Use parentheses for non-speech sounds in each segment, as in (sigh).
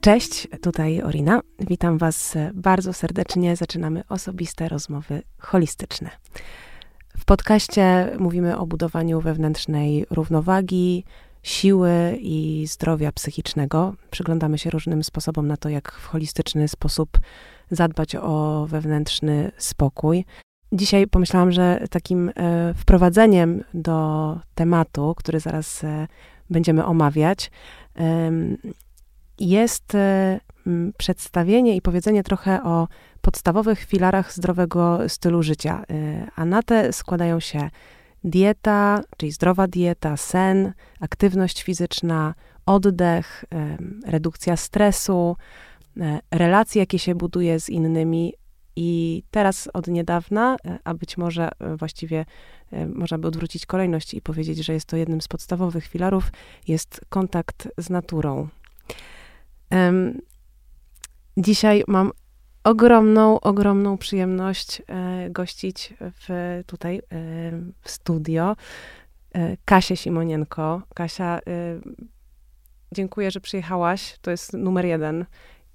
Cześć, tutaj Orina. Witam Was bardzo serdecznie. Zaczynamy osobiste rozmowy holistyczne. W podcaście mówimy o budowaniu wewnętrznej równowagi, siły i zdrowia psychicznego. Przyglądamy się różnym sposobom na to, jak w holistyczny sposób zadbać o wewnętrzny spokój. Dzisiaj pomyślałam, że takim e, wprowadzeniem do tematu, który zaraz e, będziemy omawiać, jest e, przedstawienie i powiedzenie trochę o podstawowych filarach zdrowego stylu życia. A na te składają się dieta, czyli zdrowa dieta, sen, aktywność fizyczna, oddech, redukcja stresu, relacje, jakie się buduje z innymi, i teraz od niedawna, e, a być może e, właściwie e, można by odwrócić kolejność i powiedzieć, że jest to jednym z podstawowych filarów, jest kontakt z naturą. Dzisiaj mam ogromną, ogromną przyjemność gościć w, tutaj w studio Kasię Simonienko. Kasia, dziękuję, że przyjechałaś. To jest numer jeden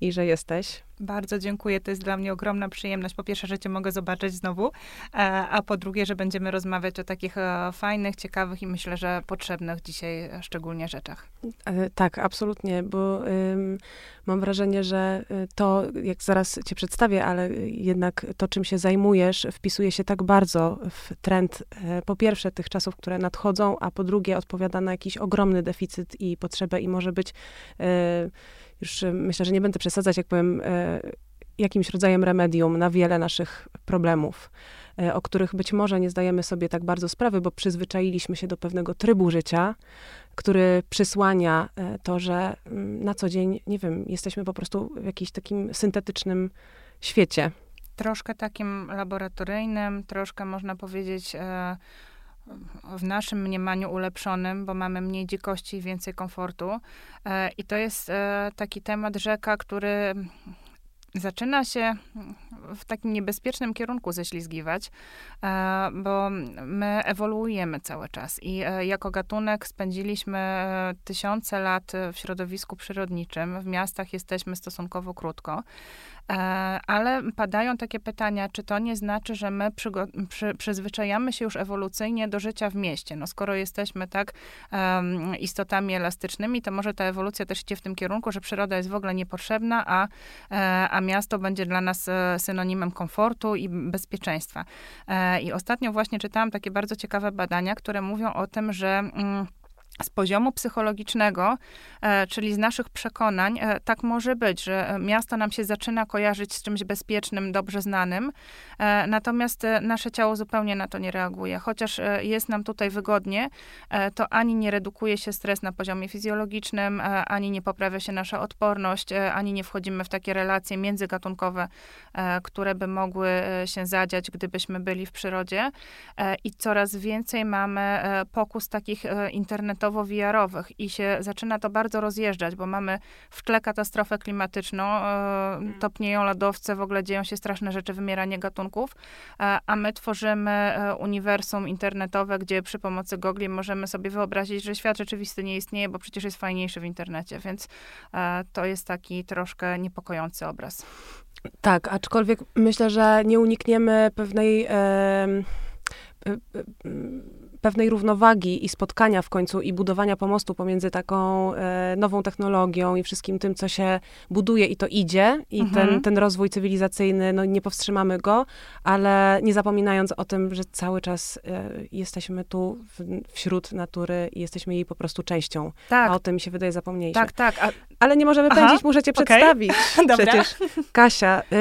i że jesteś. Bardzo dziękuję. To jest dla mnie ogromna przyjemność. Po pierwsze, że cię mogę zobaczyć znowu, e, a po drugie, że będziemy rozmawiać o takich e, fajnych, ciekawych i myślę, że potrzebnych dzisiaj szczególnie rzeczach. E, tak, absolutnie, bo mam wrażenie, że to, jak zaraz cię przedstawię, ale jednak to, czym się zajmujesz, wpisuje się tak bardzo w trend, po pierwsze, tych czasów, które nadchodzą, a po drugie, odpowiada na jakiś ogromny deficyt i potrzebę i może być już e, myślę, że nie będę przesadzać, jak powiem, jakimś rodzajem remedium na wiele naszych problemów, e, o których być może nie zdajemy sobie tak bardzo sprawy, bo przyzwyczailiśmy się do pewnego trybu życia, który przysłania to, że mm, na co dzień, nie wiem, jesteśmy po prostu w jakimś takim syntetycznym świecie. Troszkę takim laboratoryjnym, troszkę można powiedzieć w naszym mniemaniu ulepszonym, bo mamy mniej dzikości i więcej komfortu. E, I to jest e, taki temat rzeka, który zaczyna się w takim niebezpiecznym kierunku ześlizgiwać, e, bo my ewoluujemy cały czas i jako gatunek spędziliśmy tysiące lat w środowisku przyrodniczym. W miastach jesteśmy stosunkowo krótko. E, ale padają takie pytania, czy to nie znaczy, że my przy, przyzwyczajamy się już ewolucyjnie do życia w mieście? No skoro jesteśmy tak um, istotami elastycznymi, to może ta ewolucja też idzie w tym kierunku, że przyroda jest w ogóle niepotrzebna, a, e, a miasto będzie dla nas e, synonimem komfortu i bezpieczeństwa. I ostatnio właśnie czytałam takie bardzo ciekawe badania, które mówią o tym, że mm, z poziomu psychologicznego, e, czyli z naszych przekonań, e, tak może być, że miasto nam się zaczyna kojarzyć z czymś bezpiecznym, dobrze znanym, e, natomiast nasze ciało zupełnie na to nie reaguje. Chociaż jest nam tutaj wygodnie, to ani nie redukuje się stres na poziomie fizjologicznym, ani nie poprawia się nasza odporność, ani nie wchodzimy w takie relacje międzygatunkowe, które by mogły się zadziać, gdybyśmy byli w przyrodzie. I coraz więcej mamy pokus takich internetowych, internetowo-VR-owych i się zaczyna to bardzo rozjeżdżać, bo mamy w tle katastrofę klimatyczną, e, mm. topnieją lodowce, w ogóle dzieją się straszne rzeczy, wymieranie gatunków, e, a my tworzymy e, uniwersum internetowe, gdzie przy pomocy gogli możemy sobie wyobrazić, że świat rzeczywisty nie istnieje, bo przecież jest fajniejszy w internecie, więc to jest taki troszkę niepokojący obraz. Tak, aczkolwiek myślę, że nie unikniemy pewnej pewnej równowagi i spotkania w końcu i budowania pomostu pomiędzy taką e, nową technologią i wszystkim tym, co się buduje i to idzie i mhm. ten, ten rozwój cywilizacyjny, no nie powstrzymamy go, ale nie zapominając o tym, że cały czas e, jesteśmy tu w, wśród natury i jesteśmy jej po prostu częścią. Tak. A o tym mi się wydaje zapomnieliśmy. Tak, tak. A... Ale nie możemy Aha. pędzić, muszę cię okay. przedstawić. (laughs) Przecież Kasia, y,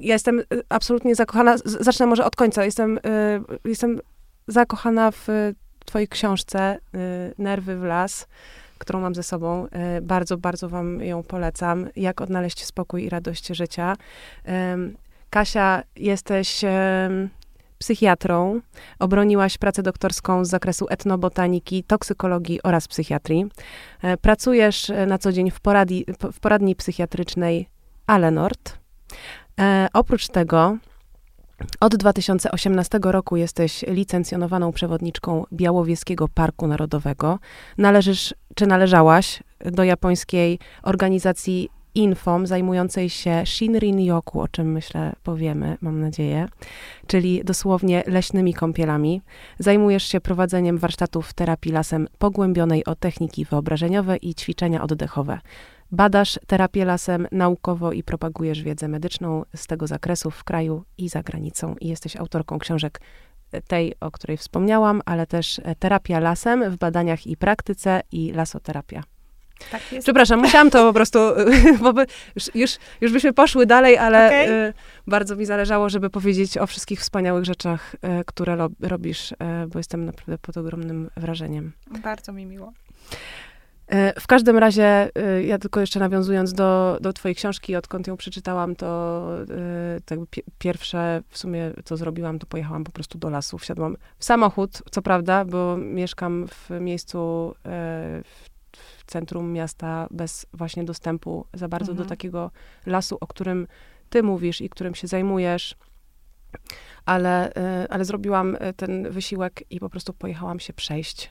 ja jestem absolutnie zakochana. Zacznę może od końca. Jestem, y, jestem zakochana w twojej książce y, Nerwy w las, którą mam ze sobą. Y, bardzo, bardzo wam ją polecam. Jak odnaleźć spokój i radość życia. Kasia, jesteś psychiatrą. Obroniłaś pracę doktorską z zakresu etnobotaniki, toksykologii oraz psychiatrii. E, pracujesz na co dzień w, w poradni psychiatrycznej Alenort. E, oprócz tego Od 2018 roku jesteś licencjonowaną przewodniczką Białowieskiego Parku Narodowego. Należysz, czy należałaś do japońskiej organizacji Infom zajmującej się Shinrin-yoku, o czym myślę powiemy, mam nadzieję, czyli dosłownie leśnymi kąpielami. Zajmujesz się prowadzeniem warsztatów terapii lasem pogłębionej o techniki wyobrażeniowe i ćwiczenia oddechowe. Badasz terapię lasem naukowo i propagujesz wiedzę medyczną z tego zakresu w kraju i za granicą. I jesteś autorką książek tej, o której wspomniałam, ale też terapia lasem w badaniach i praktyce i lasoterapia. Tak jest. Przepraszam, musiałam to po prostu, (laughs) już, już, już byśmy poszły dalej, ale okay. y, bardzo mi zależało, żeby powiedzieć o wszystkich wspaniałych rzeczach, które robisz, bo jestem naprawdę pod ogromnym wrażeniem. Bardzo mi miło. E, w każdym razie, e, ja tylko jeszcze nawiązując do, do twojej książki, odkąd ją przeczytałam, to tak pierwsze w sumie, co zrobiłam, to pojechałam po prostu do lasu. Wsiadłam w samochód, co prawda, bo mieszkam w miejscu, w, w centrum miasta bez właśnie dostępu za bardzo mhm. do takiego lasu, o którym ty mówisz i którym się zajmujesz. Ale, ale zrobiłam ten wysiłek i po prostu pojechałam się przejść E,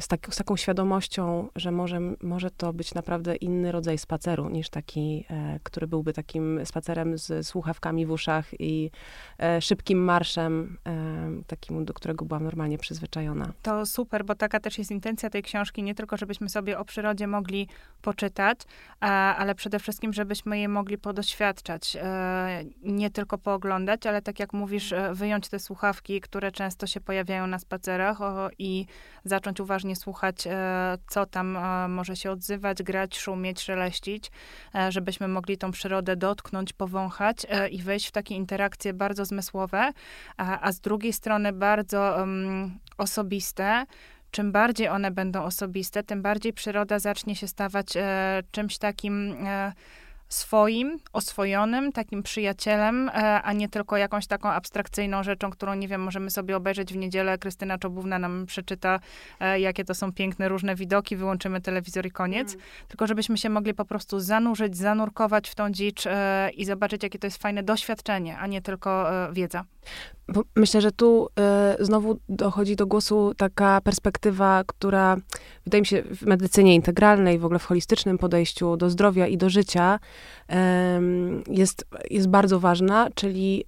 z, tak, z, taką świadomością, że może, może to być naprawdę inny rodzaj spaceru niż taki, e, który byłby takim spacerem z słuchawkami w uszach i e, szybkim marszem, e, takim, do którego byłam normalnie przyzwyczajona. To super, bo taka też jest intencja tej książki, nie tylko żebyśmy sobie o przyrodzie mogli poczytać, ale przede wszystkim, żebyśmy je mogli podoświadczać. E, nie tylko pooglądać, ale tak jak mówisz, e, wyjąć te słuchawki, które często się pojawiają na spacerach i zacząć uważnie słuchać, e, co tam e, może się odzywać, grać, szumieć, szeleścić, e, żebyśmy mogli tą przyrodę dotknąć, powąchać i wejść w takie interakcje bardzo zmysłowe, a, z drugiej strony bardzo osobiste, czym bardziej one będą osobiste, tym bardziej przyroda zacznie się stawać czymś takim swoim, oswojonym, takim przyjacielem, e, a nie tylko jakąś taką abstrakcyjną rzeczą, którą, nie wiem, możemy sobie obejrzeć w niedzielę. Krystyna Czobówna nam przeczyta, e, jakie to są piękne, różne widoki, wyłączymy telewizor i koniec. Mm. Tylko żebyśmy się mogli po prostu zanurzyć, zanurkować w tą dzicz e, i zobaczyć, jakie to jest fajne doświadczenie, a nie tylko wiedza. Bo myślę, że tu y, znowu dochodzi do głosu taka perspektywa, która wydaje mi się w medycynie integralnej, w ogóle w holistycznym podejściu do zdrowia i do życia y, jest, jest bardzo ważna, czyli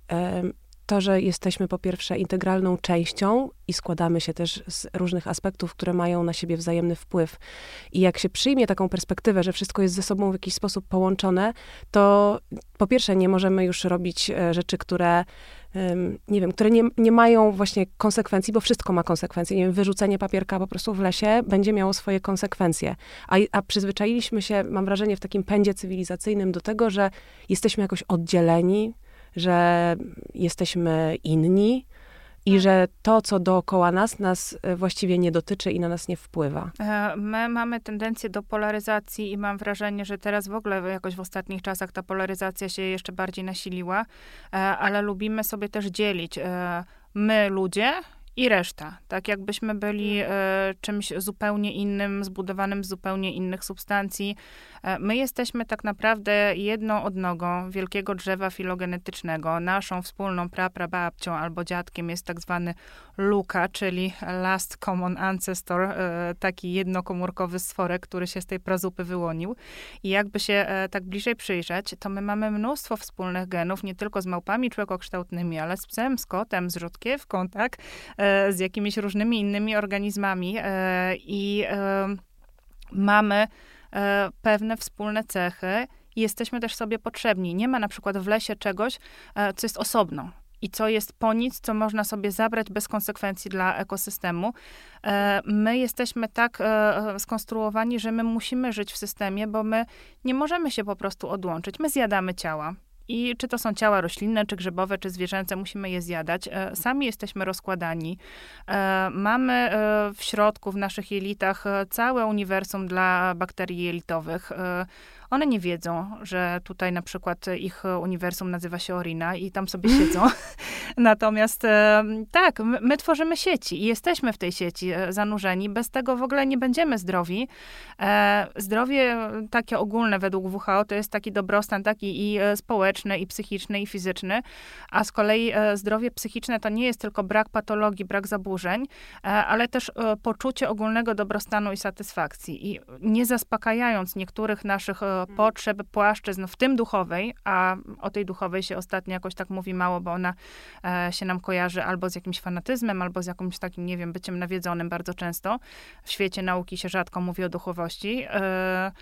to, że jesteśmy po pierwsze integralną częścią i składamy się też z różnych aspektów, które mają na siebie wzajemny wpływ. I jak się przyjmie taką perspektywę, że wszystko jest ze sobą w jakiś sposób połączone, to po pierwsze nie możemy już robić e, rzeczy, które nie wiem, które nie, nie mają właśnie konsekwencji, bo wszystko ma konsekwencje. Nie wiem, wyrzucenie papierka po prostu w lesie będzie miało swoje konsekwencje. A, a przyzwyczailiśmy się, mam wrażenie, w takim pędzie cywilizacyjnym do tego, że jesteśmy jakoś oddzieleni, że jesteśmy inni, i tak. że to, co dookoła nas, nas e, właściwie nie dotyczy i na nas nie wpływa. E, my mamy tendencję do polaryzacji i mam wrażenie, że teraz w ogóle jakoś w ostatnich czasach ta polaryzacja się jeszcze bardziej nasiliła, e, ale lubimy sobie też dzielić my ludzie i reszta. Tak jakbyśmy byli mhm. e, czymś zupełnie innym, zbudowanym z zupełnie innych substancji. E, my jesteśmy tak naprawdę jedną odnogą wielkiego drzewa filogenetycznego. Naszą wspólną praprababcią albo dziadkiem jest tak zwany Luka, czyli last common ancestor, e, taki jednokomórkowy stworek, który się z tej prazupy wyłonił. I jakby się e, tak bliżej przyjrzeć, to my mamy mnóstwo wspólnych genów, nie tylko z małpami człowiekokształtnymi, ale z psem, z kotem, z rzodkiewką, tak? E, z jakimiś różnymi innymi organizmami. I mamy pewne wspólne cechy jesteśmy też sobie potrzebni. Nie ma na przykład w lesie czegoś, co jest osobno i co jest po nic, co można sobie zabrać bez konsekwencji dla ekosystemu. E, my jesteśmy tak e, skonstruowani, że my musimy żyć w systemie, bo my nie możemy się po prostu odłączyć. My zjadamy ciała. I czy to są ciała roślinne, czy grzybowe, czy zwierzęce, musimy je zjadać. E, sami jesteśmy rozkładani. Mamy w środku, w naszych jelitach, całe uniwersum dla bakterii jelitowych one nie wiedzą, że tutaj na przykład ich uniwersum nazywa się Orina i tam sobie (laughs) siedzą. (laughs) Natomiast e, tak, my, my, tworzymy sieci i jesteśmy w tej sieci e, zanurzeni. Bez tego w ogóle nie będziemy zdrowi. E, zdrowie takie ogólne według WHO to jest taki dobrostan taki i społeczny, i psychiczny, i fizyczny, a z kolei zdrowie psychiczne to nie jest tylko brak patologii, brak zaburzeń, ale też poczucie ogólnego dobrostanu i satysfakcji. I nie zaspokajając niektórych naszych mhm. potrzeb, płaszczyzn, w tym duchowej, a o tej duchowej się ostatnio jakoś tak mówi mało, bo ona e, się nam kojarzy albo z jakimś fanatyzmem, albo z jakimś takim, nie wiem, byciem nawiedzonym bardzo często. W świecie nauki się rzadko mówi o duchowości. E,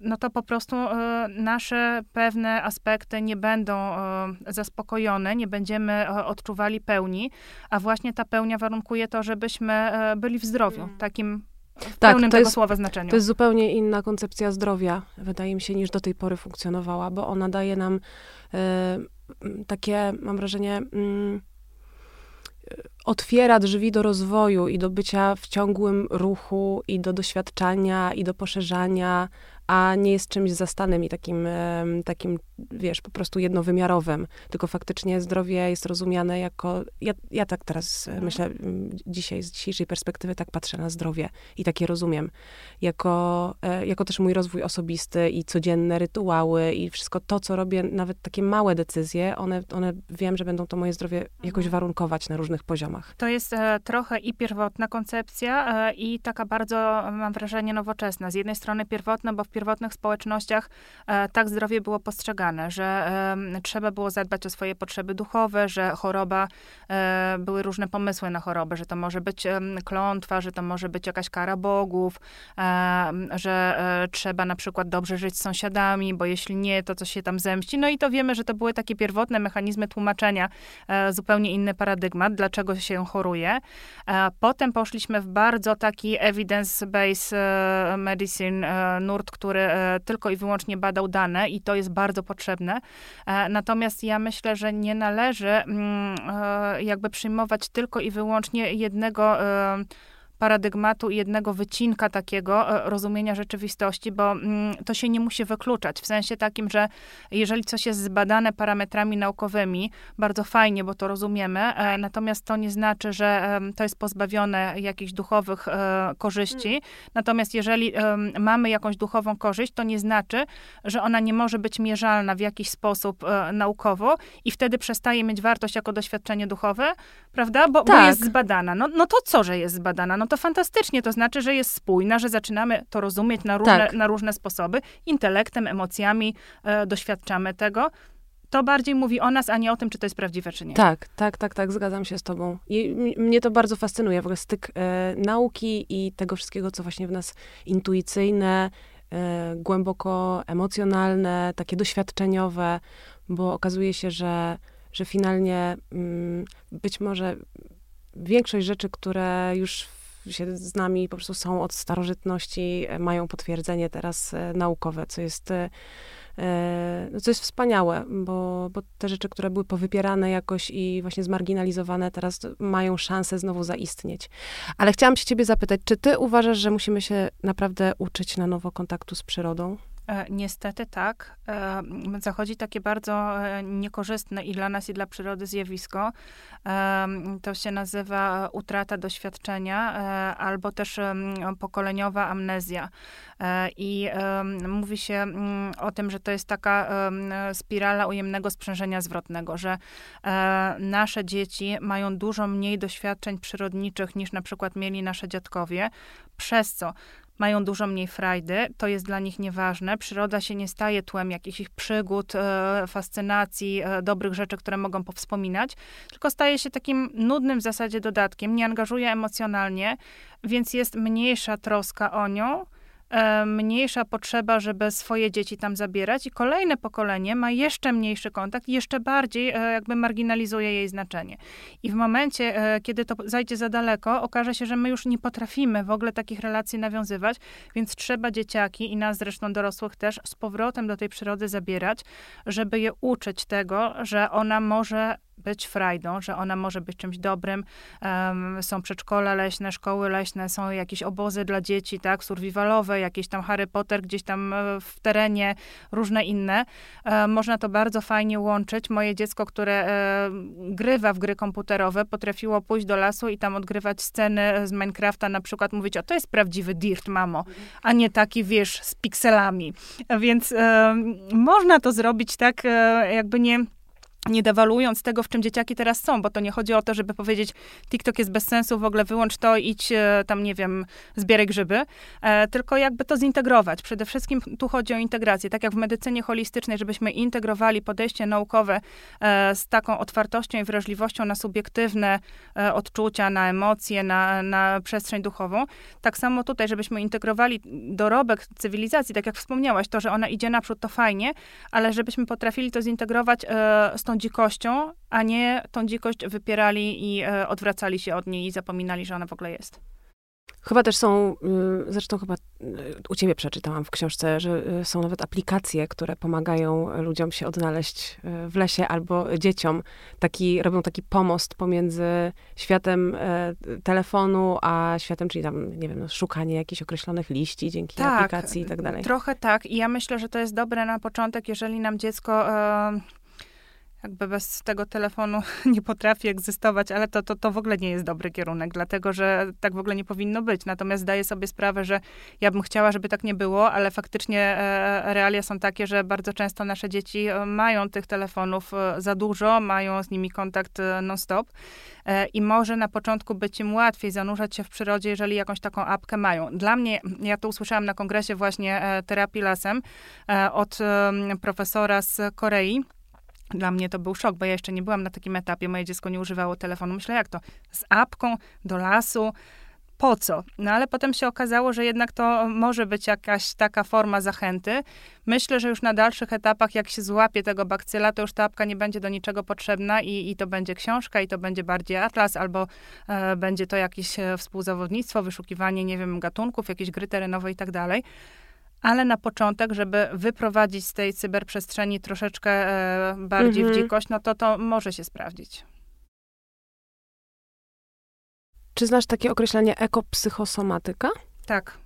no to po prostu e, nasze pewne aspekty nie będą e, zaspokojone, nie będziemy e, odczuwali pełni, a właśnie ta pełnia warunkuje to, żebyśmy byli w zdrowiu, mm. takim w tak, pełnym to tego jest, słowa znaczeniu. To jest zupełnie inna koncepcja zdrowia, wydaje mi się, niż do tej pory funkcjonowała, bo ona daje nam e, takie, mam wrażenie, mm, otwiera drzwi do rozwoju i do bycia w ciągłym ruchu, i do doświadczania, i do poszerzania, a nie jest czymś zastanym i takim, takim, wiesz, po prostu jednowymiarowym, tylko faktycznie zdrowie jest rozumiane jako, ja, ja tak teraz mhm. myślę, dzisiaj, z dzisiejszej perspektywy tak patrzę na zdrowie i takie rozumiem, jako, e, jako też mój rozwój osobisty i codzienne rytuały i wszystko to, co robię, nawet takie małe decyzje, one, one wiem, że będą to moje zdrowie jakoś mhm. warunkować na różnych poziomach. To jest e, trochę i pierwotna koncepcja e, i taka bardzo, mam wrażenie, nowoczesna. Z jednej strony pierwotna, bo w pierwotnych społecznościach e, tak zdrowie było postrzegane, że e, trzeba było zadbać o swoje potrzeby duchowe, że choroba, e, były różne pomysły na chorobę, że to może być klątwa, że to może być jakaś kara bogów, e, że e, trzeba na przykład dobrze żyć z sąsiadami, bo jeśli nie, to coś się tam zemści. No i to wiemy, że to były takie pierwotne mechanizmy tłumaczenia, zupełnie inny paradygmat, dlaczego się choruje. potem poszliśmy w bardzo taki evidence-based medicine, nurt, który tylko i wyłącznie badał dane i to jest bardzo potrzebne. E, natomiast ja myślę, że nie należy mm, e, jakby przyjmować tylko i wyłącznie jednego paradygmatu i jednego wycinka takiego e, rozumienia rzeczywistości, bo mm, to się nie musi wykluczać. W sensie takim, że jeżeli coś jest zbadane parametrami naukowymi, bardzo fajnie, bo to rozumiemy, e, natomiast to nie znaczy, że to jest pozbawione jakichś duchowych e, korzyści. Mm. Natomiast jeżeli mamy jakąś duchową korzyść, to nie znaczy, że ona nie może być mierzalna w jakiś sposób naukowo i wtedy przestaje mieć wartość jako doświadczenie duchowe, prawda? Bo, tak. bo jest zbadana. No, no to co, że jest zbadana? No to fantastycznie, to znaczy, że jest spójna, że zaczynamy to rozumieć na różne, tak. na różne sposoby. Intelektem, emocjami e, doświadczamy tego. To bardziej mówi o nas, a nie o tym, czy to jest prawdziwe, czy nie. Tak, tak, tak, tak, zgadzam się z tobą. I mnie to bardzo fascynuje, w ogóle styk e, nauki i tego wszystkiego, co właśnie w nas intuicyjne, e, głęboko emocjonalne, takie doświadczeniowe, bo okazuje się, że, że finalnie mm, być może większość rzeczy, które już się z nami po prostu są od starożytności, e, mają potwierdzenie teraz e, naukowe, co jest e, no, co jest wspaniałe, bo, bo te rzeczy, które były powypierane jakoś i właśnie zmarginalizowane, teraz mają szansę znowu zaistnieć. Ale chciałam się ciebie zapytać, czy ty uważasz, że musimy się naprawdę uczyć na nowo kontaktu z przyrodą? E, niestety tak. E, zachodzi takie bardzo e, niekorzystne i dla nas, i dla przyrody zjawisko. To się nazywa utrata doświadczenia albo też pokoleniowa amnezja. I mówi się o tym, że to jest taka spirala ujemnego sprzężenia zwrotnego, że nasze dzieci mają dużo mniej doświadczeń przyrodniczych niż na przykład mieli nasze dziadkowie, przez co mają dużo mniej frajdy, to jest dla nich nieważne. Przyroda się nie staje tłem jakichś ich przygód, e, fascynacji, e, dobrych rzeczy, które mogą powspominać, tylko staje się takim nudnym w zasadzie dodatkiem, nie angażuje emocjonalnie, więc jest mniejsza troska o nią, mniejsza potrzeba, żeby swoje dzieci tam zabierać i kolejne pokolenie ma jeszcze mniejszy kontakt, jeszcze bardziej e, jakby marginalizuje jej znaczenie. I w momencie, e, kiedy to zajdzie za daleko, okaże się, że my już nie potrafimy w ogóle takich relacji nawiązywać, więc trzeba dzieciaki i nas zresztą dorosłych też z powrotem do tej przyrody zabierać, żeby je uczyć tego, że ona może być frajdą, że ona może być czymś dobrym. Um, są przedszkola leśne, szkoły leśne, są jakieś obozy dla dzieci, tak, survivalowe, jakieś tam Harry Potter gdzieś tam e, w terenie, różne inne. Um, można to bardzo fajnie łączyć. Moje dziecko, które um, grywa w gry komputerowe, potrafiło pójść do lasu i tam odgrywać sceny z Minecrafta, na przykład mówić, o to jest prawdziwy dirt, mamo, a nie taki, wiesz, z pikselami. Więc można to zrobić tak, e, jakby nie nie dewaluując tego, w czym dzieciaki teraz są, bo to nie chodzi o to, żeby powiedzieć, TikTok jest bez sensu, w ogóle wyłącz to, idź e, tam, nie wiem, zbieraj grzyby, e, tylko jakby to zintegrować. Przede wszystkim tu chodzi o integrację, tak jak w medycynie holistycznej, żebyśmy integrowali podejście naukowe e, z taką otwartością i wrażliwością na subiektywne e, odczucia, na emocje, na, na przestrzeń duchową. Tak samo tutaj, żebyśmy integrowali dorobek cywilizacji, tak jak wspomniałaś, to, że ona idzie naprzód, to fajnie, ale żebyśmy potrafili to zintegrować e, z tą dzikością, a nie tą dzikość wypierali i e, odwracali się od niej i zapominali, że ona w ogóle jest. Chyba też są, y, zresztą chyba y, u ciebie przeczytałam w książce, że y, są nawet aplikacje, które pomagają ludziom się odnaleźć w lesie albo dzieciom. Taki, robią taki pomost pomiędzy światem telefonu, a światem, czyli tam, nie wiem, no, szukanie jakichś określonych liści dzięki tak, aplikacji i tak dalej. Trochę tak. I ja myślę, że to jest dobre na początek, jeżeli nam dziecko jakby bez tego telefonu (laughs) nie potrafi egzystować, ale to, to, to w ogóle nie jest dobry kierunek, dlatego że tak w ogóle nie powinno być. Natomiast zdaję sobie sprawę, że ja bym chciała, żeby tak nie było, ale faktycznie e, realia są takie, że bardzo często nasze dzieci e, mają tych telefonów e, za dużo, mają z nimi kontakt non-stop i może na początku być im łatwiej zanurzać się w przyrodzie, jeżeli jakąś taką apkę mają. Dla mnie, ja to usłyszałam na kongresie właśnie terapii lasem od profesora z Korei, dla mnie to był szok, bo ja jeszcze nie byłam na takim etapie. Moje dziecko nie używało telefonu. Myślę, jak to? Z apką do lasu? Po co? No ale potem się okazało, że jednak to może być jakaś taka forma zachęty. Myślę, że już na dalszych etapach, jak się złapie tego bakcyla, to już ta apka nie będzie do niczego potrzebna i, i to będzie książka, i to będzie bardziej atlas, albo e, będzie to jakieś e, współzawodnictwo, wyszukiwanie, nie wiem, gatunków, jakieś gry terenowe i tak dalej ale na początek, żeby wyprowadzić z tej cyberprzestrzeni troszeczkę e, bardziej mhm. w dzikość, no to to może się sprawdzić. Czy znasz takie określenie ekopsychosomatyka? Tak.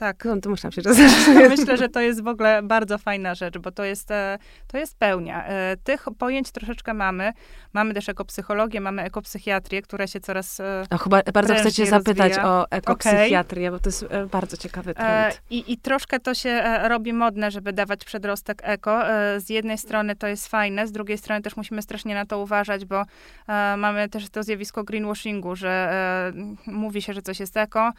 Tak. No, to myślałam się, że (laughs) Myślę, że to jest w ogóle bardzo fajna rzecz, bo to jest, e, to jest pełnia. E, tych pojęć troszeczkę mamy. Mamy też ekopsychologię, mamy ekopsychiatrię, która się coraz A chyba bardzo chcę cię zapytać o ekopsychiatrię, okay. bo to jest bardzo ciekawy trend. I, I troszkę to się robi modne, żeby dawać przedrostek eko. Z jednej strony to jest fajne, z drugiej strony też musimy strasznie na to uważać, bo mamy też to zjawisko greenwashingu, że mówi się, że coś jest eko,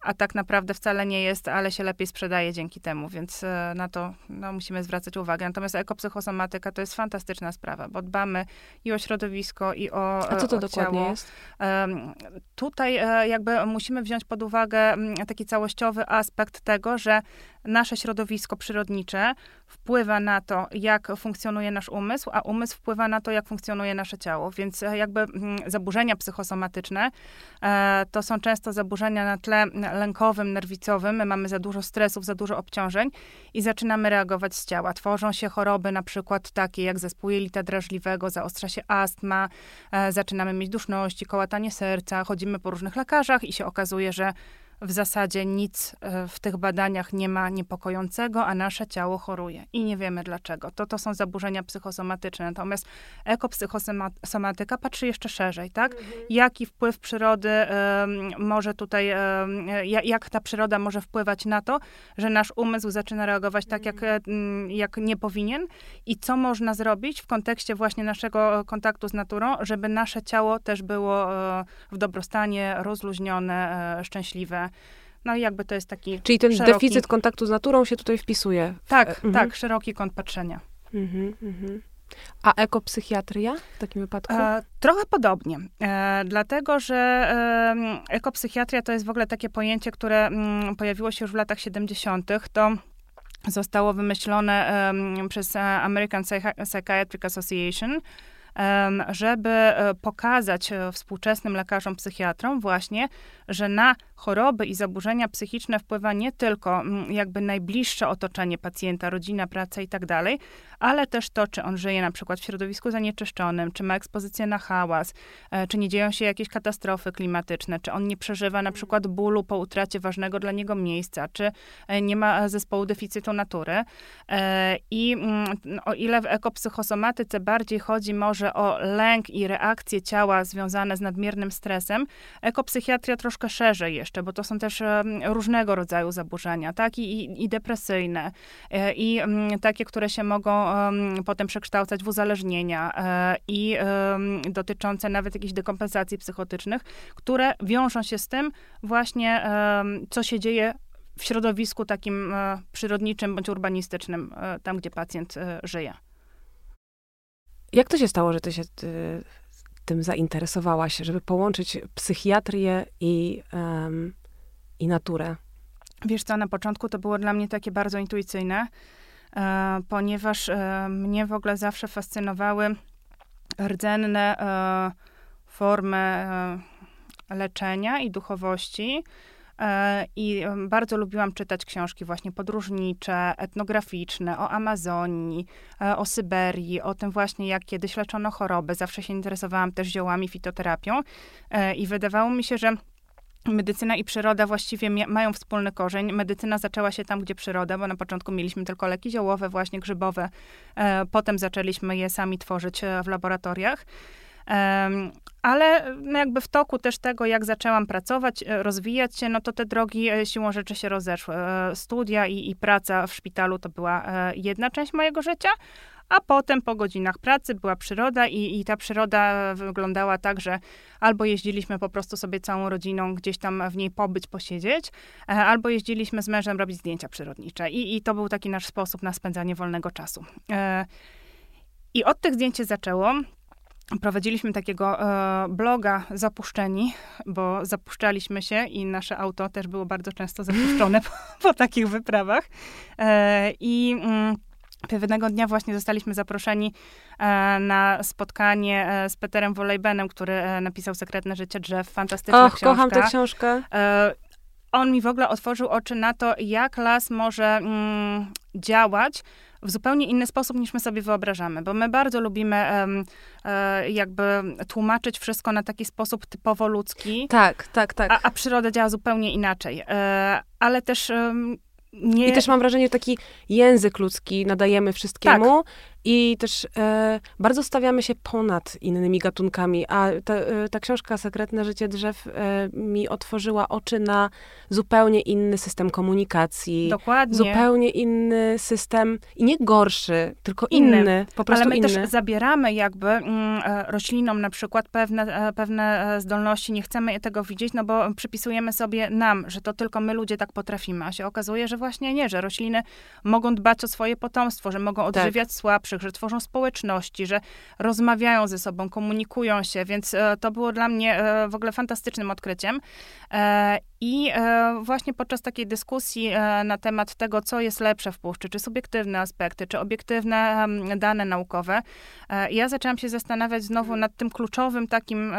a tak naprawdę wcale nie jest, ale się lepiej sprzedaje dzięki temu, więc e, na to no, musimy zwracać uwagę. Natomiast ekopsychosomatyka to jest fantastyczna sprawa, bo dbamy i o środowisko, i o A co to o dokładnie ciało. jest? Tutaj e, jakby musimy wziąć pod uwagę taki całościowy aspekt tego, że nasze środowisko przyrodnicze wpływa na to, jak funkcjonuje nasz umysł, a umysł wpływa na to, jak funkcjonuje nasze ciało. Więc e, jakby zaburzenia psychosomatyczne to są często zaburzenia na tle lękowym, nerwicowym, my mamy za dużo stresów, za dużo obciążeń i zaczynamy reagować z ciała. Tworzą się choroby na przykład takie jak zespół jelita drażliwego, zaostrza się astma, e, zaczynamy mieć duszności, kołatanie serca, chodzimy po różnych lekarzach i się okazuje, że w zasadzie nic e, w tych badaniach nie ma niepokojącego, a nasze ciało choruje i nie wiemy dlaczego. To, to są zaburzenia psychosomatyczne. Natomiast ekopsychosomatyka patrzy jeszcze szerzej, tak? Mhm. Jaki wpływ przyrody um, może tutaj, um, jak ta przyroda może wpływać na to, że nasz umysł zaczyna reagować tak, jak, um, jak nie powinien i co można zrobić w kontekście właśnie naszego kontaktu z naturą, żeby nasze ciało też było uh, w dobrostanie, rozluźnione, uh, no i jakby to jest taki Czyli ten szeroki... deficyt kontaktu z naturą się tutaj wpisuje. W... Tak, mhm. tak, szeroki kąt patrzenia. Mhm, mhm. A ekopsychiatria w takim wypadku? E, trochę podobnie, e, dlatego że e, ekopsychiatria to jest w ogóle takie pojęcie, które m, mm, pojawiło się już w latach 70. To zostało wymyślone przez American Psychiatric Association żeby e, pokazać e, współczesnym lekarzom, psychiatrom właśnie, że na choroby i zaburzenia psychiczne wpływa nie tylko mm, jakby najbliższe otoczenie pacjenta, rodzina, praca i tak dalej, ale też to, czy on żyje na przykład w środowisku zanieczyszczonym, czy ma ekspozycję na hałas, e, czy nie dzieją się jakieś katastrofy klimatyczne, czy on nie przeżywa na przykład bólu po utracie ważnego dla niego miejsca, czy nie ma zespołu deficytu natury. I mm, o ile w ekopsychosomatyce bardziej chodzi może o lęk i reakcje ciała związane z nadmiernym stresem, ekopsychiatria troszkę szerzej jeszcze, bo to są też różnego rodzaju zaburzenia, tak? I, i depresyjne, e, i takie, które się mogą potem przekształcać w uzależnienia e, i dotyczące nawet jakichś dekompensacji psychotycznych, które wiążą się z tym właśnie, co się dzieje w środowisku takim e, przyrodniczym bądź urbanistycznym, tam gdzie pacjent żyje. Jak to się stało, że ty się tym zainteresowałaś, żeby połączyć psychiatrię i, um, i naturę? Wiesz co, na początku to było dla mnie takie bardzo intuicyjne, e, ponieważ e, mnie w ogóle zawsze fascynowały rdzenne e, formy e, leczenia i duchowości. E, I bardzo lubiłam czytać książki właśnie podróżnicze, etnograficzne, o Amazonii, e, o Syberii, o tym właśnie, jak kiedyś leczono choroby. Zawsze się interesowałam też ziołami, fitoterapią e, i wydawało mi się, że medycyna i przyroda właściwie mają wspólny korzeń. Medycyna zaczęła się tam, gdzie przyroda, bo na początku mieliśmy tylko leki ziołowe, właśnie grzybowe. Potem zaczęliśmy je sami tworzyć w laboratoriach. Ale no jakby w toku też tego, jak zaczęłam pracować, e, rozwijać się, no to te drogi e, siłą rzeczy się rozeszły. E, studia i, i praca w szpitalu to była jedna część mojego życia, a potem po godzinach pracy była przyroda i, i ta przyroda wyglądała tak, że albo jeździliśmy po prostu sobie całą rodziną gdzieś tam w niej pobyć, posiedzieć, albo jeździliśmy z mężem robić zdjęcia przyrodnicze. I, i to był taki nasz sposób na spędzanie wolnego czasu. I od tych zdjęć się zaczęło prowadziliśmy takiego e, bloga Zapuszczeni, bo zapuszczaliśmy się i nasze auto też było bardzo często zapuszczone (laughs) po, po takich wyprawach. E, I mm, pewnego dnia właśnie zostaliśmy zaproszeni e, na spotkanie e, z Peterem Wolejbenem, który e, napisał Sekretne życie drzew. Fantastyczna Och, książka. kocham tę książkę. E, on mi w ogóle otworzył oczy na to, jak las może mm, działać w zupełnie inny sposób niż my sobie wyobrażamy, bo my bardzo lubimy um, e, jakby tłumaczyć wszystko na taki sposób typowo ludzki. Tak, tak, tak. A, a przyroda działa zupełnie inaczej. E, ale też um, nie... I też mam wrażenie, że taki język ludzki nadajemy wszystkiemu tak. I też e, bardzo stawiamy się ponad innymi gatunkami. A ta, e, ta książka Sekretne życie drzew e, mi otworzyła oczy na zupełnie inny system komunikacji. Dokładnie. Zupełnie inny system i nie gorszy, tylko inny. inny po prostu Ale my inny. też zabieramy jakby mm, e, roślinom na przykład pewne, e, pewne zdolności, nie chcemy tego widzieć, no bo przypisujemy sobie nam, że to tylko my ludzie tak potrafimy, a się okazuje, że właśnie nie, że rośliny mogą dbać o swoje potomstwo, że mogą tak. odżywiać tak. słabszych, że tworzą społeczności, że rozmawiają ze sobą, komunikują się, więc e, to było dla mnie e, w ogóle fantastycznym odkryciem. E, I właśnie podczas takiej dyskusji na temat tego, co jest lepsze w puszczy, czy subiektywne aspekty, czy obiektywne dane naukowe, ja zaczęłam się zastanawiać znowu nad tym kluczowym takim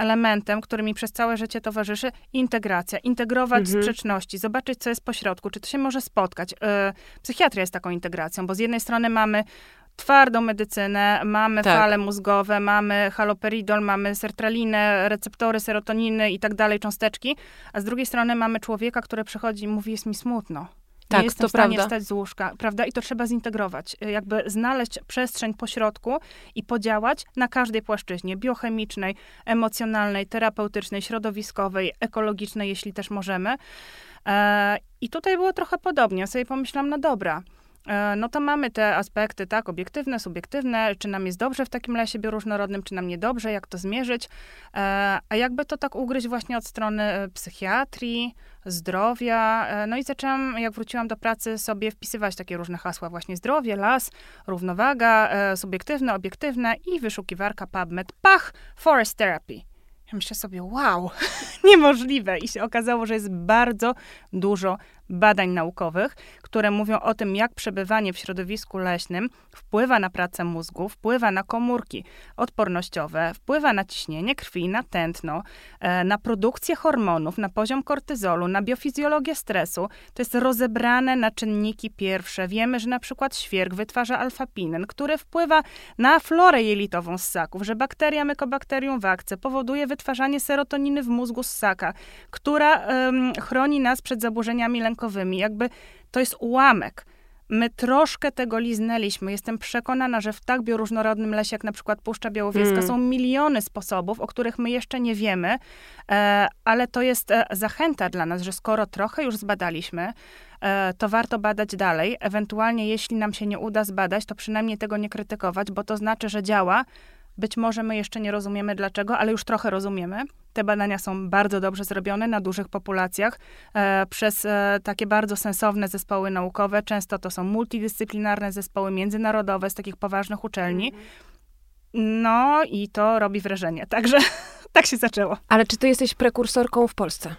elementem, który mi przez całe życie towarzyszy, integracja. Integrować mhm. sprzeczności, zobaczyć, co jest pośrodku, czy to się może spotkać. E, psychiatria jest taką integracją, bo z jednej strony mamy twardą medycynę, mamy tak. fale mózgowe, mamy haloperidol, mamy sertralinę, receptory serotoniny i tak dalej, cząsteczki, a z drugiej strony mamy człowieka, który przychodzi i mówi, jest mi smutno tak, nie jestem to w stanie prawda. wstać z łóżka, prawda? I to trzeba zintegrować, jakby znaleźć przestrzeń pośrodku i podziałać na każdej płaszczyźnie biochemicznej, emocjonalnej, terapeutycznej, środowiskowej, ekologicznej, jeśli też możemy. E, I tutaj było trochę podobnie. Ja sobie pomyślałam, no dobra, no to mamy te aspekty, tak, obiektywne, subiektywne, czy nam jest dobrze w takim lesie bioróżnorodnym, czy nam niedobrze, jak to zmierzyć, e, a jakby to tak ugryźć właśnie od strony e, psychiatrii, zdrowia, no i zaczęłam, jak wróciłam do pracy, sobie wpisywać takie różne hasła, właśnie zdrowie, las, równowaga, subiektywne, obiektywne i wyszukiwarka PubMed, pach, forest therapy. Ja myślę sobie, wow, (laughs) niemożliwe. I się okazało, że jest bardzo dużo badań naukowych, które mówią o tym, jak przebywanie w środowisku leśnym wpływa na pracę mózgu, wpływa na komórki odpornościowe, wpływa na ciśnienie krwi, na tętno, e, na produkcję hormonów, na poziom kortyzolu, na biofizjologię stresu. To jest rozebrane na czynniki pierwsze. Wiemy, że na przykład świerk wytwarza alfapinen, który wpływa na florę jelitową ssaków, że bakteria Mycobacterium vacce powoduje wytwarzanie serotoniny w mózgu ssaka, która um, chroni nas przed zaburzeniami Jakby to jest ułamek. My troszkę tego liznęliśmy. Jestem przekonana, że w tak bioróżnorodnym lesie, jak na przykład Puszcza Białowieska, mm. są miliony sposobów, o których my jeszcze nie wiemy, e, ale to jest e, zachęta dla nas, że skoro trochę już zbadaliśmy, e, to warto badać dalej. Ewentualnie, jeśli nam się nie uda zbadać, to przynajmniej tego nie krytykować, bo to znaczy, że działa. Być może my jeszcze nie rozumiemy dlaczego, ale już trochę rozumiemy. Te badania są bardzo dobrze zrobione na dużych populacjach e, przez e, takie bardzo sensowne zespoły naukowe. Często to są multidyscyplinarne zespoły międzynarodowe z takich poważnych uczelni. Mhm. No i to robi wrażenie. Także (laughs) tak się zaczęło. Ale czy ty jesteś prekursorką w Polsce?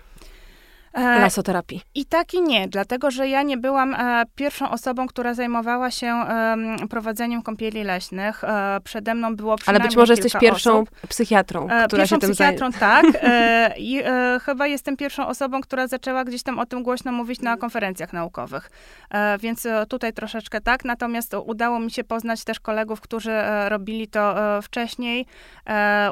E, lasoterapii. I tak i nie, dlatego że ja nie byłam e, pierwszą osobą, która zajmowała się prowadzeniem kąpieli leśnych. E, przede mną było przynajmniej Ale być może jesteś pierwszą osób. psychiatrą, która pierwszą się tym psychiatrą, (laughs) tak. I chyba jestem pierwszą osobą, która zaczęła gdzieś tam o tym głośno mówić na konferencjach naukowych. więc tutaj troszeczkę tak. Natomiast udało mi się poznać też kolegów, którzy robili to wcześniej.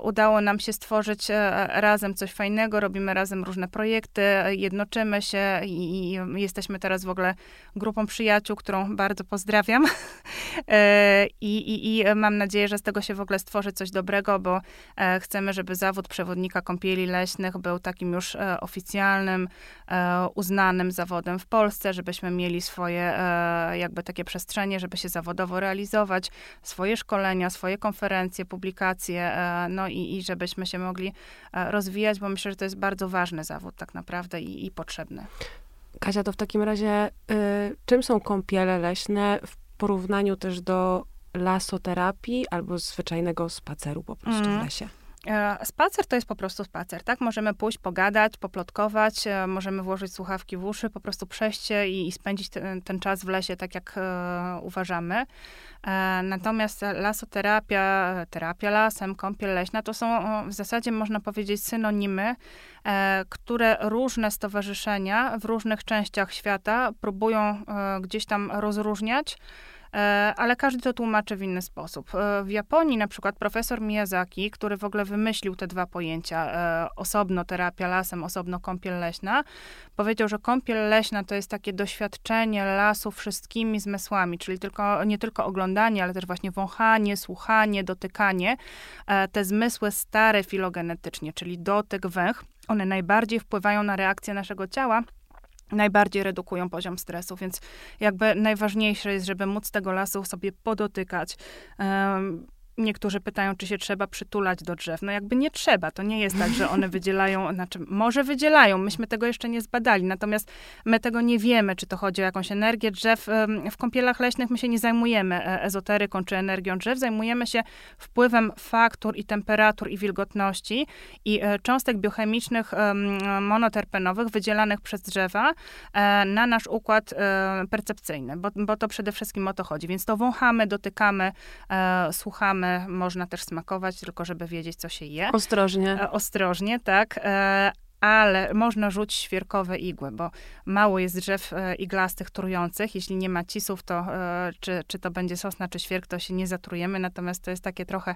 udało nam się stworzyć razem coś fajnego, robimy razem różne projekty jednoczymy się i, i, jesteśmy teraz w ogóle grupą przyjaciół, którą bardzo pozdrawiam. (laughs) E, I, i, I mam nadzieję, że z tego się w ogóle stworzy coś dobrego, bo e, chcemy, żeby zawód przewodnika kąpieli leśnych był takim już e, oficjalnym, uznanym zawodem w Polsce, żebyśmy mieli swoje jakby takie przestrzenie, żeby się zawodowo realizować, swoje szkolenia, swoje konferencje, publikacje, no i, i żebyśmy się mogli rozwijać, bo myślę, że to jest bardzo ważny zawód tak naprawdę i, i potrzebny. Kasia, to w takim razie y, czym są kąpiele leśne w porównaniu też do lasoterapii albo zwyczajnego spaceru po prostu mm. w lesie? E, spacer to jest po prostu spacer, tak? Możemy pójść, pogadać, poplotkować, e, możemy włożyć słuchawki w uszy, po prostu przejść i, i spędzić ten, ten, czas w lesie tak, jak e, uważamy. E, natomiast lasoterapia, terapia lasem, kąpiel leśna to są w zasadzie, można powiedzieć, synonimy, e, które różne stowarzyszenia w różnych częściach świata próbują e, gdzieś tam rozróżniać. E, ale każdy to tłumaczy w inny sposób. E, w Japonii na przykład profesor Miyazaki, który w ogóle wymyślił te dwa pojęcia, e, osobno terapia lasem, osobno kąpiel leśna, powiedział, że kąpiel leśna to jest takie doświadczenie lasu wszystkimi zmysłami, czyli tylko, nie tylko oglądanie, ale też właśnie wąchanie, słuchanie, dotykanie. Te zmysły stare filogenetycznie, czyli dotyk, węch, one najbardziej wpływają na reakcję naszego ciała, najbardziej redukują poziom stresu, więc jakby najważniejsze jest, żeby móc tego lasu sobie podotykać. Um, Niektórzy pytają, czy się trzeba przytulać do drzew. No jakby nie trzeba. To nie jest tak, że one (laughs) wydzielają, znaczy może wydzielają, myśmy tego jeszcze nie zbadali, natomiast my tego nie wiemy, czy to chodzi o jakąś energię drzew. W kąpielach leśnych my się nie zajmujemy e, ezoteryką czy energią drzew, zajmujemy się wpływem faktur i temperatur i wilgotności i e, cząstek biochemicznych monoterpenowych wydzielanych przez drzewa e, na nasz układ percepcyjny, bo, bo to przede wszystkim o to chodzi. Więc to wąchamy, dotykamy, słuchamy, można też smakować, tylko żeby wiedzieć, co się je. Ostrożnie. E, ostrożnie, tak. E, ale można rzucić świerkowe igły, bo mało jest drzew e, iglastych, trujących. Jeśli nie ma cisów, to czy, czy to będzie sosna, czy świerk, to się nie zatrujemy. Natomiast to jest takie trochę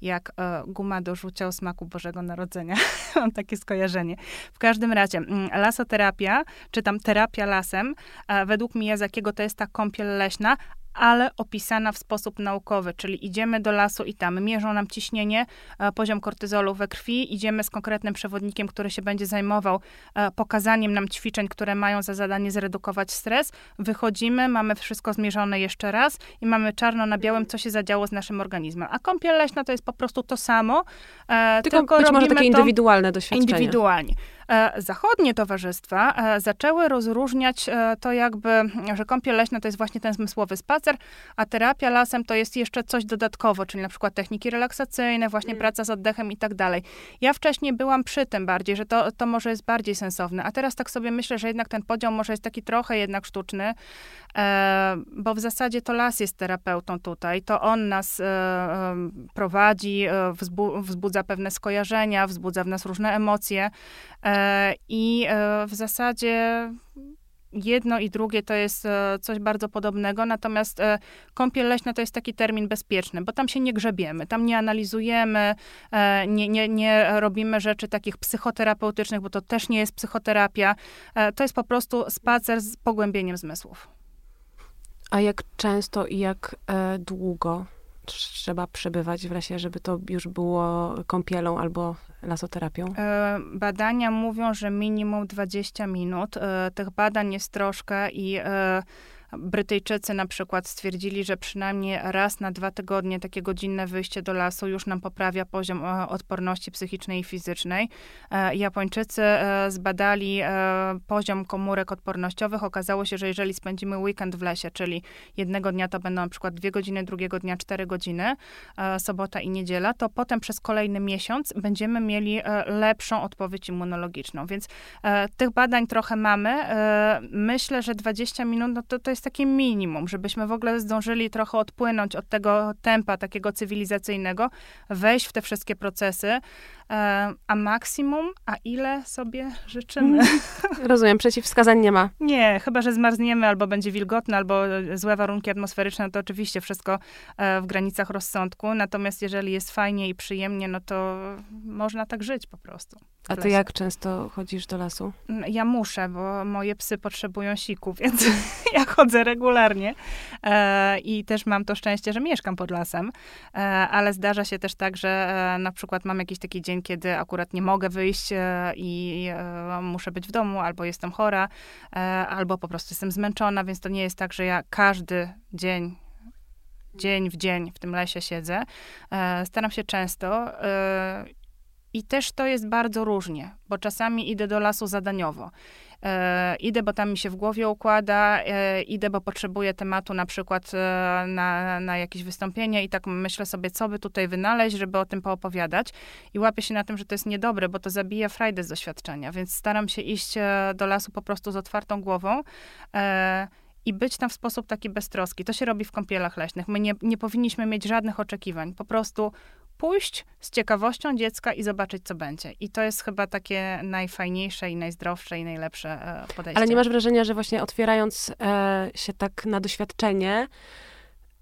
jak guma do rzucia o smaku Bożego Narodzenia. (laughs) Mam takie skojarzenie. W każdym razie, mm, lasoterapia, czy tam terapia lasem, według Miyazakiego to jest ta kąpiel leśna, ale opisana w sposób naukowy, czyli idziemy do lasu i tam mierzą nam ciśnienie, e, poziom kortyzolu we krwi, idziemy z konkretnym przewodnikiem, który się będzie zajmował e, pokazaniem nam ćwiczeń, które mają za zadanie zredukować stres, wychodzimy, mamy wszystko zmierzone jeszcze raz i mamy czarno na białym, co się zadziało z naszym organizmem. A kąpiel leśna to jest po prostu to samo, e, tylko, tylko być może takie indywidualne doświadczenie. Indywidualnie. Zachodnie towarzystwa zaczęły rozróżniać to jakby, że kąpiel leśna to jest właśnie ten zmysłowy spacer, a terapia lasem to jest jeszcze coś dodatkowo, czyli na przykład techniki relaksacyjne, właśnie mm. praca z oddechem i tak dalej. Ja wcześniej byłam przy tym bardziej, że to, to może jest bardziej sensowne, a teraz tak sobie myślę, że jednak ten podział może jest taki trochę jednak sztuczny, e, bo w zasadzie to las jest terapeutą tutaj, to on nas e, e prowadzi, e, wzbu wzbudza pewne skojarzenia, wzbudza w nas różne emocje e, i e, w zasadzie jedno i drugie to jest e, coś bardzo podobnego, natomiast e, kąpiel leśna to jest taki termin bezpieczny, bo tam się nie grzebiemy, tam nie analizujemy, nie, nie, nie robimy rzeczy takich psychoterapeutycznych, bo to też nie jest psychoterapia. To jest po prostu spacer z pogłębieniem zmysłów. A jak często i jak długo trzeba przebywać w lesie, żeby to już było kąpielą albo lasoterapią? E, badania mówią, że minimum 20 minut. E, tych badań jest troszkę i e, Brytyjczycy na przykład stwierdzili, że przynajmniej raz na dwa tygodnie takie godzinne wyjście do lasu już nam poprawia poziom e, odporności psychicznej i fizycznej. E, Japończycy e, zbadali poziom komórek odpornościowych. Okazało się, że jeżeli spędzimy weekend w lesie, czyli jednego dnia to będą na przykład dwie godziny, drugiego dnia cztery godziny, sobota i niedziela, to potem przez kolejny miesiąc będziemy mieli lepszą odpowiedź immunologiczną. Więc tych badań trochę mamy. Myślę, że 20 minut no to, to jest jest takie minimum, żebyśmy w ogóle zdążyli trochę odpłynąć od tego tempa takiego cywilizacyjnego, wejść w te wszystkie procesy, a maksimum, a ile sobie życzymy? Mm. (laughs) Rozumiem, przeciwwskazań nie ma. Nie, chyba, że zmarzniemy, albo będzie wilgotne, albo złe warunki atmosferyczne, to oczywiście wszystko e, w granicach rozsądku. Natomiast jeżeli jest fajnie i przyjemnie, no to można tak żyć po prostu. A ty jak często chodzisz do lasu? Mm, ja muszę, bo moje psy potrzebują siku, (laughs) więc (laughs) ja chodzę regularnie. E, I też mam to szczęście, że mieszkam pod lasem. ale zdarza się też tak, że na przykład mam jakiś taki dzień, kiedy akurat nie mogę wyjść e, i e, muszę być w domu, albo jestem chora, e, albo po prostu jestem zmęczona, więc to nie jest tak, że ja każdy dzień dzień w dzień w tym lesie siedzę. Staram się często i też to jest bardzo różnie, bo czasami idę do lasu zadaniowo. E, idę, bo tam mi się w głowie układa, e, idę, bo potrzebuję tematu na przykład e, na, na jakieś wystąpienie i tak myślę sobie, co by tutaj wynaleźć, żeby o tym poopowiadać. I łapię się na tym, że to jest niedobre, bo to zabija frajdę z doświadczenia, więc staram się iść do lasu po prostu z otwartą głową i być tam w sposób taki beztroski. To się robi w kąpielach leśnych. My nie, nie powinniśmy mieć żadnych oczekiwań. Po prostu pójść z ciekawością dziecka i zobaczyć, co będzie. I to jest chyba takie najfajniejsze i najzdrowsze i najlepsze e, podejście. Ale nie masz wrażenia, że właśnie otwierając e, się tak na doświadczenie,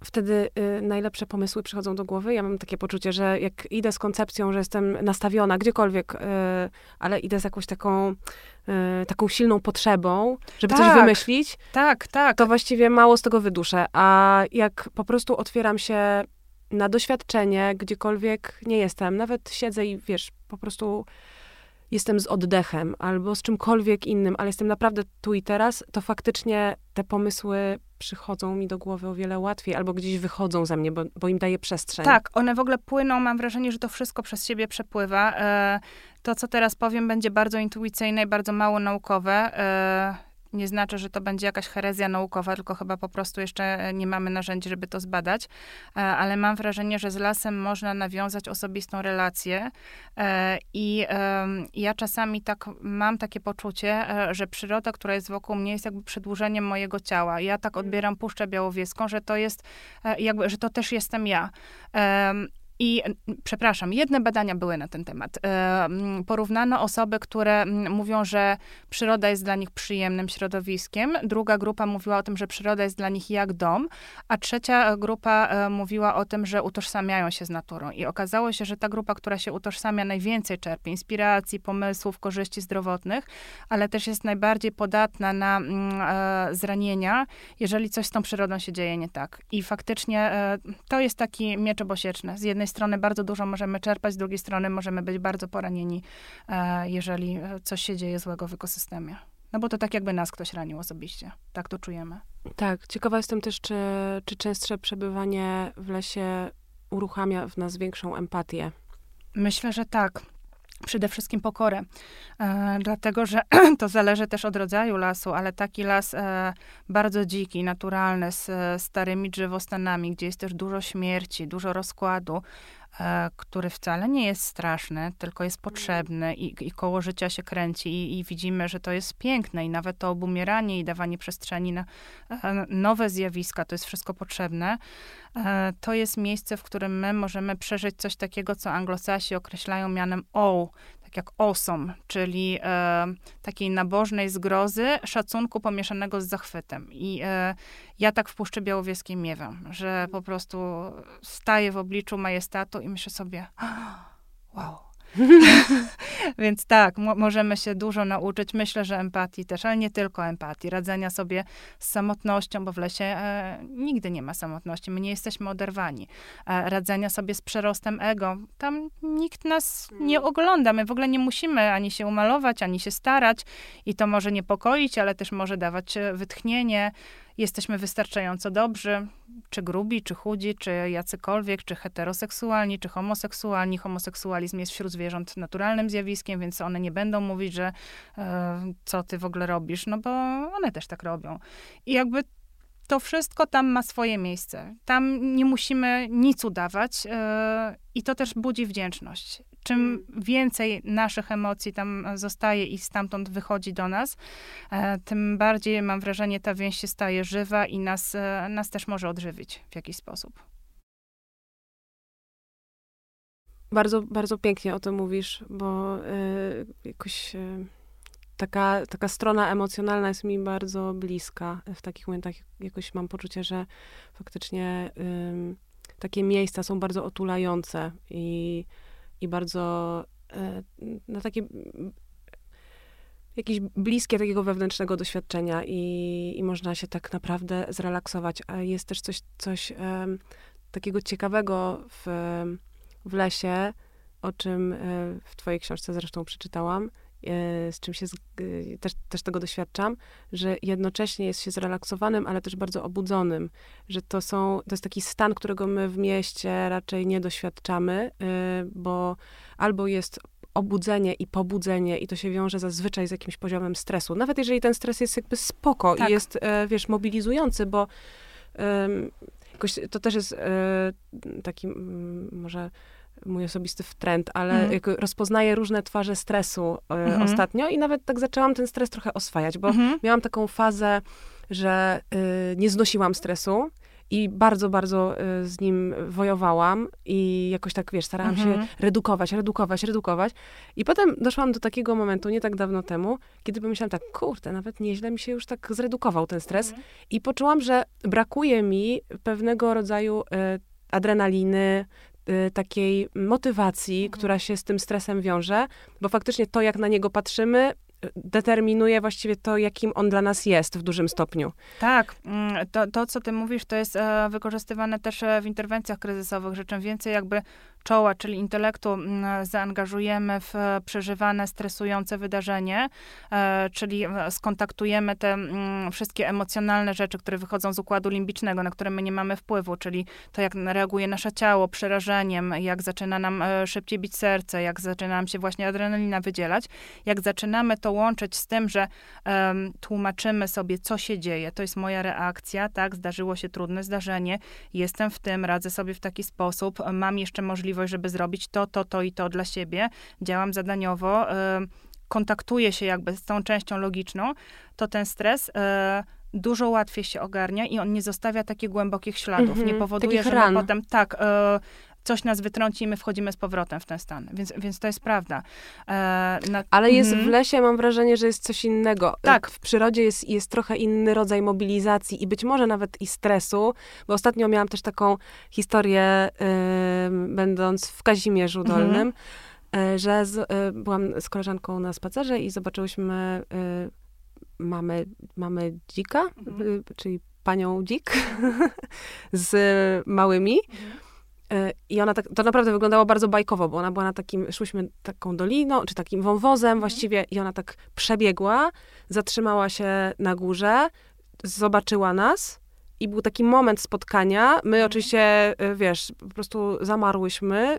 wtedy y, najlepsze pomysły przychodzą do głowy. Ja mam takie poczucie, że jak idę z koncepcją, że jestem nastawiona gdziekolwiek, y, ale idę z jakąś taką, y, taką silną potrzebą, żeby tak, coś wymyślić, tak, tak. to właściwie mało z tego wyduszę. A jak po prostu otwieram się na doświadczenie, gdziekolwiek nie jestem, nawet siedzę i wiesz, po prostu jestem z oddechem albo z czymkolwiek innym, ale jestem naprawdę tu i teraz, to faktycznie te pomysły przychodzą mi do głowy o wiele łatwiej, albo gdzieś wychodzą ze mnie, bo, bo im daje przestrzeń. Tak, one w ogóle płyną, mam wrażenie, że to wszystko przez siebie przepływa. E, to, co teraz powiem, będzie bardzo intuicyjne i bardzo mało naukowe. E, nie znaczy, że to będzie jakaś herezja naukowa, tylko chyba po prostu jeszcze nie mamy narzędzi, żeby to zbadać. E, ale mam wrażenie, że z lasem można nawiązać osobistą relację. E, I ja czasami tak mam takie poczucie, e, że przyroda, która jest wokół mnie, jest jakby przedłużeniem mojego ciała. Ja tak odbieram Puszczę Białowieską, że to jest jakby, że to też jestem ja. I przepraszam, jedne badania były na ten temat. E, porównano osoby, które mówią, że przyroda jest dla nich przyjemnym środowiskiem. Druga grupa mówiła o tym, że przyroda jest dla nich jak dom, a trzecia grupa e, mówiła o tym, że utożsamiają się z naturą. I okazało się, że ta grupa, która się utożsamia, najwięcej czerpie inspiracji, pomysłów, korzyści zdrowotnych, ale też jest najbardziej podatna na e, zranienia, jeżeli coś z tą przyrodą się dzieje nie tak. I faktycznie to jest taki miecz obosieczny. Z jednej strony bardzo dużo możemy czerpać, z drugiej strony możemy być bardzo poranieni, e, jeżeli e, coś się dzieje złego w ekosystemie. No bo to tak jakby nas ktoś ranił osobiście. Tak to czujemy. Tak. Ciekawa jestem też, czy, czy częstsze przebywanie w lesie uruchamia w nas większą empatię. Myślę, że tak. Przede wszystkim pokorę. E, dlatego, że (clears throat) to zależy też od rodzaju lasu, ale taki las e, bardzo dziki, naturalny, z e, starymi drzewostanami, gdzie jest też dużo śmierci, dużo rozkładu, który wcale nie jest straszny, tylko jest potrzebny i, i koło życia się kręci i, i, widzimy, że to jest piękne i nawet to obumieranie i dawanie przestrzeni na e, nowe zjawiska, to jest wszystko potrzebne. E, to jest miejsce, w którym my możemy przeżyć coś takiego, co anglosasi określają mianem o, tak jak awesome, czyli e, takiej nabożnej zgrozy, szacunku pomieszanego z zachwytem. I e, ja tak w Puszczy Białowieskiej miewam, że po prostu staję w obliczu majestatu i myślę sobie, (gasps) wow, (laughs) Więc tak, możemy się dużo nauczyć. Myślę, że empatii też, ale nie tylko empatii. Radzenia sobie z samotnością, bo w lesie e, nigdy nie ma samotności. My nie jesteśmy oderwani. E, radzenia sobie z przerostem ego. Tam nikt nas nie mm. ogląda. My w ogóle nie musimy ani się umalować, ani się starać. I to może niepokoić, ale też może dawać e, wytchnienie jesteśmy wystarczająco dobrzy, czy grubi, czy chudzi, czy jacykolwiek, czy heteroseksualni, czy homoseksualni. Homoseksualizm jest wśród zwierząt naturalnym zjawiskiem, więc one nie będą mówić, że e, co ty w ogóle robisz, no bo one też tak robią. I jakby to wszystko tam ma swoje miejsce. Tam nie musimy nic udawać yy, i to też budzi wdzięczność. Czym więcej naszych emocji tam zostaje i stamtąd wychodzi do nas, yy, tym bardziej mam wrażenie, ta więź się staje żywa i nas, yy, nas też może odżywić w jakiś sposób. Bardzo, bardzo pięknie o tym mówisz, bo jakoś taka, taka strona emocjonalna jest mi bardzo bliska. W takich momentach jakoś mam poczucie, że faktycznie takie miejsca są bardzo otulające i, i bardzo y, no takie jakieś bliskie takiego wewnętrznego doświadczenia i, i można się tak naprawdę zrelaksować. A jest też coś, coś takiego ciekawego w, w lesie, o czym y, w twojej książce zresztą przeczytałam, E, z czym się też, też tego doświadczam, że jednocześnie jest się zrelaksowanym, ale też bardzo obudzonym, że to są, to jest taki stan, którego my w mieście raczej nie doświadczamy, e, bo albo jest obudzenie i pobudzenie i to się wiąże zazwyczaj z jakimś poziomem stresu. Nawet jeżeli ten stres jest jakby spoko tak. i jest, e, wiesz, mobilizujący, bo jakoś to też jest taki może mój osobisty trend, ale mm. rozpoznaję różne twarze stresu mm -hmm. ostatnio i nawet tak zaczęłam ten stres trochę oswajać, bo mm miałam taką fazę, że y, nie znosiłam stresu i bardzo, bardzo y, z nim wojowałam i jakoś tak, wiesz, starałam się mhm. redukować, redukować, redukować. I potem doszłam do takiego momentu, nie tak dawno temu, kiedy pomyślałam tak, kurde, nawet nieźle mi się już tak zredukował ten stres mhm. i poczułam, że brakuje mi pewnego rodzaju y, adrenaliny, Y, takiej motywacji, mhm. która się z tym stresem wiąże, bo faktycznie to, jak na niego patrzymy, determinuje właściwie to, jakim on dla nas jest w dużym stopniu. Tak, mm, to, to co ty mówisz, to jest e, wykorzystywane też e, w interwencjach kryzysowych, że czym więcej jakby czoła, czyli intelektu zaangażujemy w przeżywane, stresujące wydarzenie, e, czyli skontaktujemy te wszystkie emocjonalne rzeczy, które wychodzą z układu limbicznego, na które my nie mamy wpływu, czyli to, jak reaguje nasze ciało przerażeniem, jak zaczyna nam szybciej bić serce, jak zaczyna nam się właśnie adrenalina wydzielać, jak zaczynamy to łączyć z tym, że um, tłumaczymy sobie, co się dzieje, to jest moja reakcja, tak, zdarzyło się trudne zdarzenie, jestem w tym, radzę sobie w taki sposób, mam jeszcze możliwość, żeby zrobić to, to, to i to dla siebie, działam zadaniowo, um, kontaktuję się jakby z tą częścią logiczną, to ten stres um, dużo łatwiej się ogarnia i on nie zostawia takich głębokich śladów. Mm -hmm, nie powoduje, że potem tak, e, coś nas wytrąci i my wchodzimy z powrotem w ten stan. Więc, więc to jest prawda. E, na, Ale jest w lesie, mam wrażenie, że jest coś innego. Tak. W przyrodzie jest, jest trochę inny rodzaj mobilizacji i być może nawet i stresu, bo ostatnio miałam też taką historię, y, będąc w Kazimierzu mhm. Dolnym, y, że z, y, byłam z koleżanką na spacerze i zobaczyłyśmy mamy, mamy dzika, mhm. czyli panią dzik (laughs) z małymi. Mhm. I ona tak, to naprawdę wyglądało bardzo bajkowo, bo ona była na takim, szłyśmy taką doliną, czy takim wąwozem mhm. właściwie i ona tak przebiegła, zatrzymała się na górze, zobaczyła nas i był taki moment spotkania. My Mhm. oczywiście, y, wiesz, po prostu zamarłyśmy, y,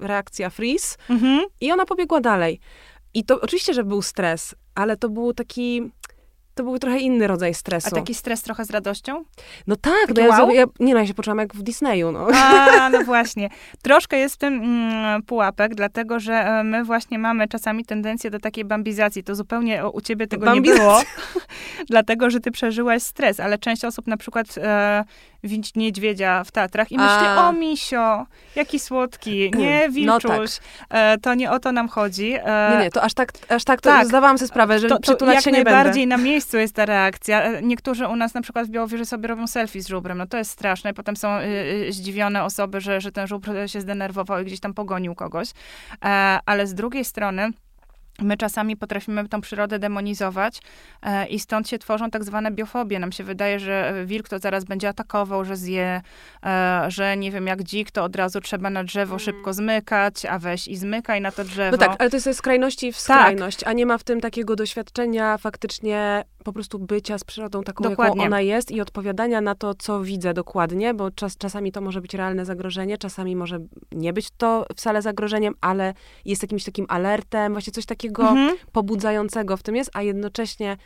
reakcja freeze Mhm. i ona pobiegła dalej. I to oczywiście, że był stres, ale to był taki, to był trochę inny rodzaj stresu. A taki stres trochę z radością? No tak, no ja, wow? ja, nie no, ja się poczułam jak w Disneyu, no. A, (laughs) no właśnie. Troszkę jest w tym mm, pułapek, dlatego że e, my właśnie mamy czasami tendencję do takiej bambizacji. To zupełnie u ciebie tego nie Bambizacja. było, (laughs) dlatego że ty przeżyłaś stres, ale część osób na przykład e, widzi niedźwiedzia w Tatrach i myśli, A. o misio, jaki słodki, nie No wilczuś. e, to nie o to nam chodzi. E, Nie, nie, to aż tak, aż tak to tak. zdawałam sobie sprawę, że to, to jak najbardziej na miejscu jest ta reakcja. E, Niektórzy u nas na przykład w Białowieży sobie robią selfie z żubrem. No to jest straszne. Potem są y, y, zdziwione osoby, że, że ten żubr się zdenerwował i gdzieś tam pogonił kogoś. E, ale z drugiej strony My czasami potrafimy tą przyrodę demonizować e, i stąd się tworzą tak zwane biofobie. Nam się wydaje, że wilk to zaraz będzie atakował, że zje, e, że nie wiem, jak dzik, to od razu trzeba na drzewo szybko zmykać, a weź i zmykaj na to drzewo. No tak, ale to jest skrajności w Tak. skrajność, a nie ma w tym takiego doświadczenia faktycznie po prostu bycia z przyrodą taką, Dokładnie. jaką ona jest i odpowiadania na to, co widzę dokładnie, bo czas, czasami to może być realne zagrożenie, czasami może nie być to wcale zagrożeniem, ale jest jakimś takim alertem, właśnie coś takiego Mhm. pobudzającego w tym jest, a jednocześnie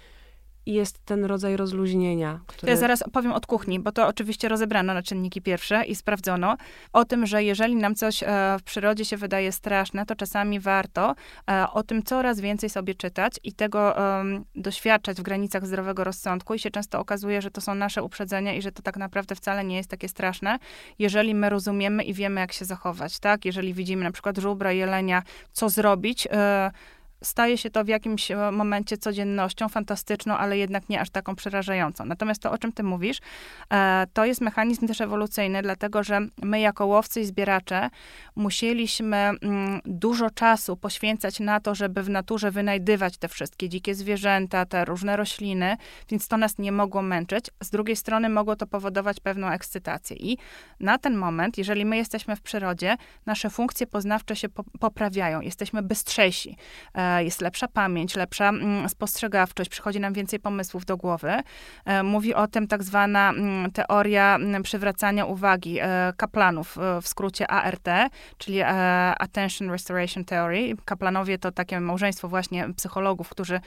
jest ten rodzaj rozluźnienia, który... ja zaraz opowiem od kuchni, bo to oczywiście rozebrano na czynniki pierwsze i sprawdzono o tym, że jeżeli nam coś e, w przyrodzie się wydaje straszne, to czasami warto e, o tym coraz więcej sobie czytać i tego doświadczać w granicach zdrowego rozsądku i się często okazuje, że to są nasze uprzedzenia i że to tak naprawdę wcale nie jest takie straszne, jeżeli my rozumiemy i wiemy, jak się zachować, tak? Jeżeli widzimy na przykład żubra, jelenia, co zrobić, e, staje się to w jakimś e, momencie codziennością fantastyczną, ale jednak nie aż taką przerażającą. Natomiast to, o czym ty mówisz, e, to jest mechanizm też ewolucyjny, dlatego że my jako łowcy i zbieracze musieliśmy mm, dużo czasu poświęcać na to, żeby w naturze wynajdywać te wszystkie dzikie zwierzęta, te różne rośliny, więc to nas nie mogło męczyć. Z drugiej strony mogło to powodować pewną ekscytację. I na ten moment, jeżeli my jesteśmy w przyrodzie, nasze funkcje poznawcze się po- poprawiają, jesteśmy bystrzejsi, e, jest lepsza pamięć, lepsza mm, spostrzegawczość, przychodzi nam więcej pomysłów do głowy. E, mówi o tym tak zwana mm, teoria mm, przywracania uwagi e, kaplanów, e, w skrócie ART, czyli Attention Restoration Theory. Kaplanowie to takie małżeństwo właśnie psychologów, którzy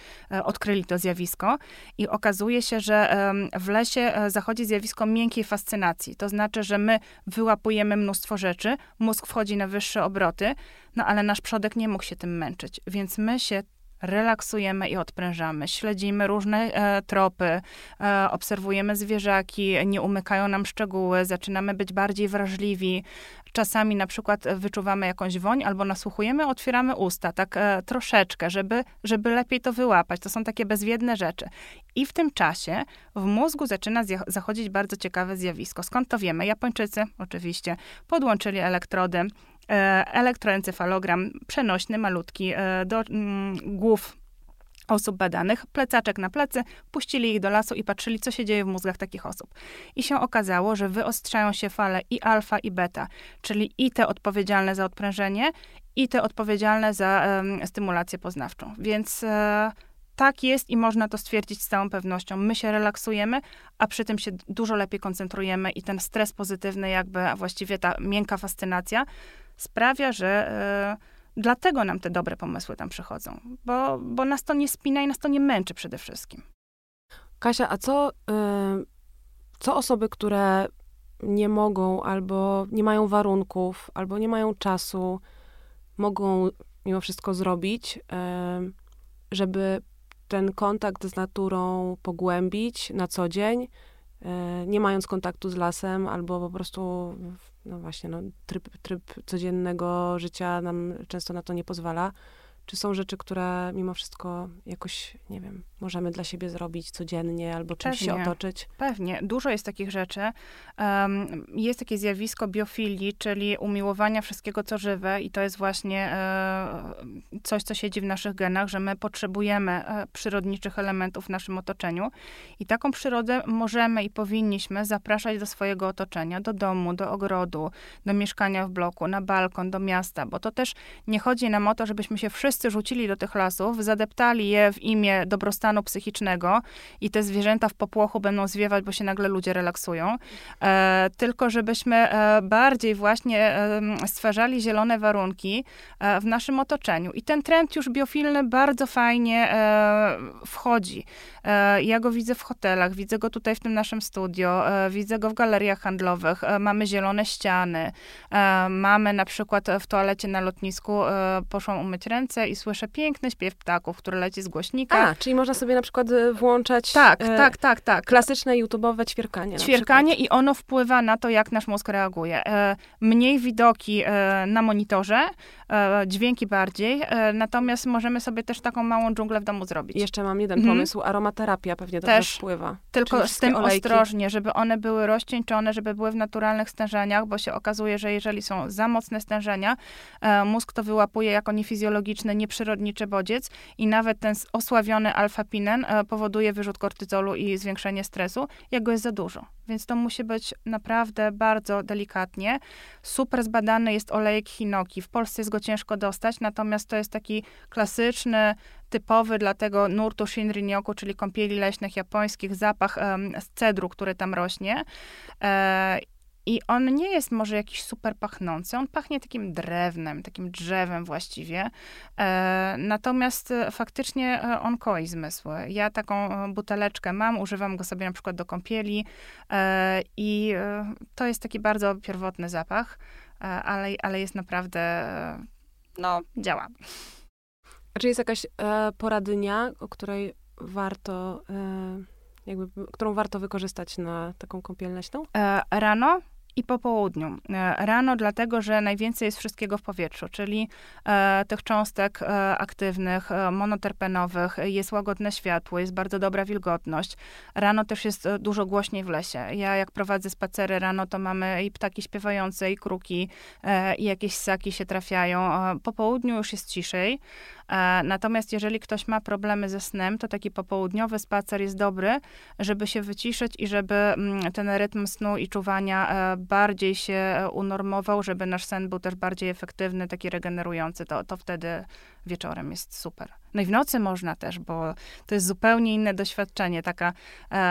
odkryli to zjawisko i okazuje się, że w lesie zachodzi zjawisko miękkiej fascynacji. To znaczy, że my wyłapujemy mnóstwo rzeczy, mózg wchodzi na wyższe obroty, no ale nasz przodek nie mógł się tym męczyć, więc my się relaksujemy i odprężamy. Śledzimy różne e, tropy, e, obserwujemy zwierzaki, nie umykają nam szczegóły, zaczynamy być bardziej wrażliwi. Czasami na przykład wyczuwamy jakąś woń albo nasłuchujemy, otwieramy usta, tak e, troszeczkę, żeby, żeby lepiej to wyłapać. To są takie bezwiedne rzeczy. I w tym czasie w mózgu zaczyna zachodzić bardzo ciekawe zjawisko. Skąd to wiemy? Japończycy oczywiście podłączyli elektrody, elektroencefalogram przenośny, malutki, e, do mm, głów osób badanych, plecaczek na plecy, puścili ich do lasu i patrzyli, co się dzieje w mózgach takich osób. I się okazało, że wyostrzają się fale i alfa, i beta, czyli i te odpowiedzialne za odprężenie, i te odpowiedzialne za em, stymulację poznawczą. Więc e, tak jest i można to stwierdzić z całą pewnością. My się relaksujemy, a przy tym się dużo lepiej koncentrujemy i ten stres pozytywny, jakby a właściwie ta miękka fascynacja sprawia, że e, dlatego nam te dobre pomysły tam przychodzą, bo, bo nas to nie spina i nas to nie męczy przede wszystkim. Kasia, a co, y, co osoby, które nie mogą albo nie mają warunków, albo nie mają czasu, mogą mimo wszystko zrobić, y, żeby ten kontakt z naturą pogłębić na co dzień, y, nie mając kontaktu z lasem, albo po prostu, no właśnie, no, tryb, tryb codziennego życia nam często na to nie pozwala. Czy są rzeczy, które mimo wszystko jakoś, nie wiem, możemy dla siebie zrobić codziennie albo czymś się Pewnie. otoczyć? Pewnie, dużo jest takich rzeczy. Um, jest takie zjawisko biofilii, czyli umiłowania wszystkiego, co żywe, i to jest właśnie e, coś, co siedzi w naszych genach, że my potrzebujemy e, przyrodniczych elementów w naszym otoczeniu. I taką przyrodę możemy i powinniśmy zapraszać do swojego otoczenia, do domu, do ogrodu, do mieszkania w bloku, na balkon, do miasta, bo to też nie chodzi nam o to, żebyśmy się wszyscy rzucili do tych lasów, zadeptali je w imię dobrostanu stanu psychicznego i te zwierzęta w popłochu będą zwiewać, bo się nagle ludzie relaksują, e, tylko żebyśmy e, bardziej właśnie e, stwarzali zielone warunki e, w naszym otoczeniu. I ten trend już biofilny bardzo fajnie e, wchodzi. E, ja go widzę w hotelach, widzę go tutaj w tym naszym studio, widzę go w galeriach handlowych. Mamy zielone ściany, mamy na przykład w toalecie na lotnisku, poszłam umyć ręce i słyszę piękny śpiew ptaków, który leci z głośnika. A, czyli można sobie na przykład włączać tak, e, tak, tak, tak. klasyczne YouTube'owe ćwierkanie. Ćwierkanie i ono wpływa na to, jak nasz mózg reaguje. E, mniej widoki e, na monitorze, dźwięki bardziej, e, natomiast możemy sobie też taką małą dżunglę w domu zrobić. Jeszcze mam jeden mhm. pomysł, aromaterapia pewnie dobrze też wpływa. Tylko Czyli z tym olejki. ostrożnie, żeby one były rozcieńczone, żeby były w naturalnych stężeniach, bo się okazuje, że jeżeli są za mocne stężenia, e, mózg to wyłapuje jako niefizjologiczny, nieprzyrodniczy bodziec i nawet ten osławiony alfapinen powoduje wyrzut kortyzolu i zwiększenie stresu, jak go jest za dużo. Więc to musi być naprawdę bardzo delikatnie. Super zbadany jest olejek hinoki. W Polsce jest go ciężko dostać, natomiast to jest taki klasyczny, typowy dla tego nurtu Shinrin-yoku, czyli kąpieli leśnych japońskich, zapach um, z cedru, który tam rośnie. E, i on nie jest może jakiś super pachnący, on pachnie takim drewnem, takim drzewem właściwie. E, natomiast e, faktycznie e, on koi zmysły. Ja taką e, buteleczkę mam, używam go sobie na przykład do kąpieli e, i to jest taki bardzo pierwotny zapach, ale, ale jest naprawdę, no, działa. Czy jest jakaś pora dnia, o której warto jakby, którą warto wykorzystać na taką kąpiel leśną? rano i po południu. E, rano dlatego, że najwięcej jest wszystkiego w powietrzu, czyli e, tych cząstek e, aktywnych, monoterpenowych, jest łagodne światło, jest bardzo dobra wilgotność. Rano też jest dużo głośniej w lesie. Ja jak prowadzę spacery rano, to mamy i ptaki śpiewające, i kruki, i jakieś ssaki się trafiają. po południu już jest ciszej. E, natomiast jeżeli ktoś ma problemy ze snem, to taki popołudniowy spacer jest dobry, żeby się wyciszyć i żeby mm, ten rytm snu i czuwania e, bardziej się e, unormował, żeby nasz sen był też bardziej efektywny, taki regenerujący, to, to wtedy wieczorem jest super. No i w nocy można też, bo to jest zupełnie inne doświadczenie. Taka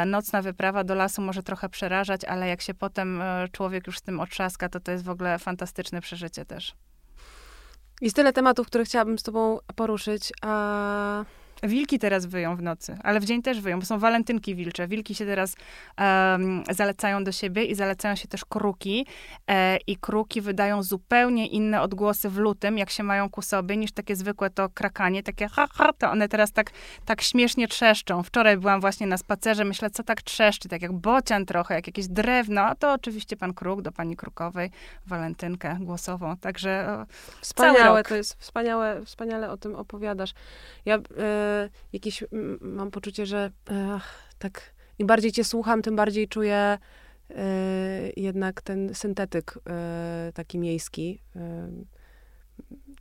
nocna wyprawa do lasu może trochę przerażać, ale jak się potem człowiek już z tym otrzaska, to to jest w ogóle fantastyczne przeżycie też. Jest tyle tematów, które chciałabym z tobą poruszyć, a Wilki teraz wyją w nocy, ale w dzień też wyją, bo są walentynki wilcze. Wilki się teraz um, zalecają do siebie i zalecają się też kruki. E, I kruki wydają zupełnie inne odgłosy w lutym, jak się mają ku sobie, niż takie zwykłe to krakanie, takie ha, ha, to one teraz tak, tak śmiesznie trzeszczą. Wczoraj byłam właśnie na spacerze, myślę, co tak trzeszczy, tak jak bocian trochę, jak jakieś drewno, a to oczywiście pan kruk do pani krukowej, walentynkę głosową, także o, Wspaniałe, to jest wspaniałe, wspaniale o tym opowiadasz. Ja... Y jakieś, mam poczucie, że tak im bardziej cię słucham, tym bardziej czuję e, jednak ten syntetyk e, taki miejski. E,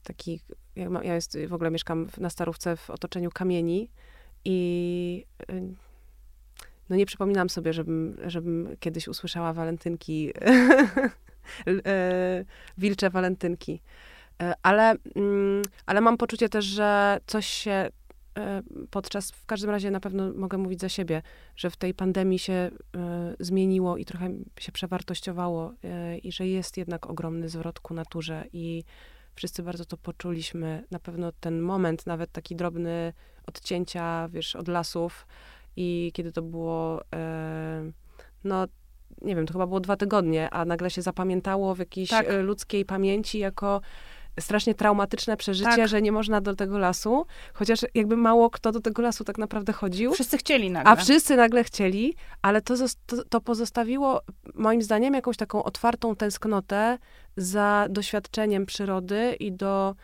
taki, ja, ja jest, w ogóle mieszkam na Starówce w otoczeniu kamieni i no nie przypominam sobie, żebym, żebym kiedyś usłyszała walentynki, (laughs) wilcze walentynki. Ale, mm, ale mam poczucie też, że coś się podczas, w każdym razie na pewno mogę mówić za siebie, że w tej pandemii się e, zmieniło i trochę się przewartościowało e, i że jest jednak ogromny zwrot ku naturze i wszyscy bardzo to poczuliśmy. Na pewno ten moment, nawet taki drobny odcięcia, wiesz, od lasów i kiedy to było, no nie wiem, to chyba było dwa tygodnie, a nagle się zapamiętało w jakiejś tak. ludzkiej pamięci jako strasznie traumatyczne przeżycie, tak. że nie można do tego lasu, chociaż jakby mało kto do tego lasu tak naprawdę chodził. Wszyscy chcieli nagle. A wszyscy nagle chcieli, ale to, to, to pozostawiło moim zdaniem jakąś taką otwartą tęsknotę za doświadczeniem przyrody i do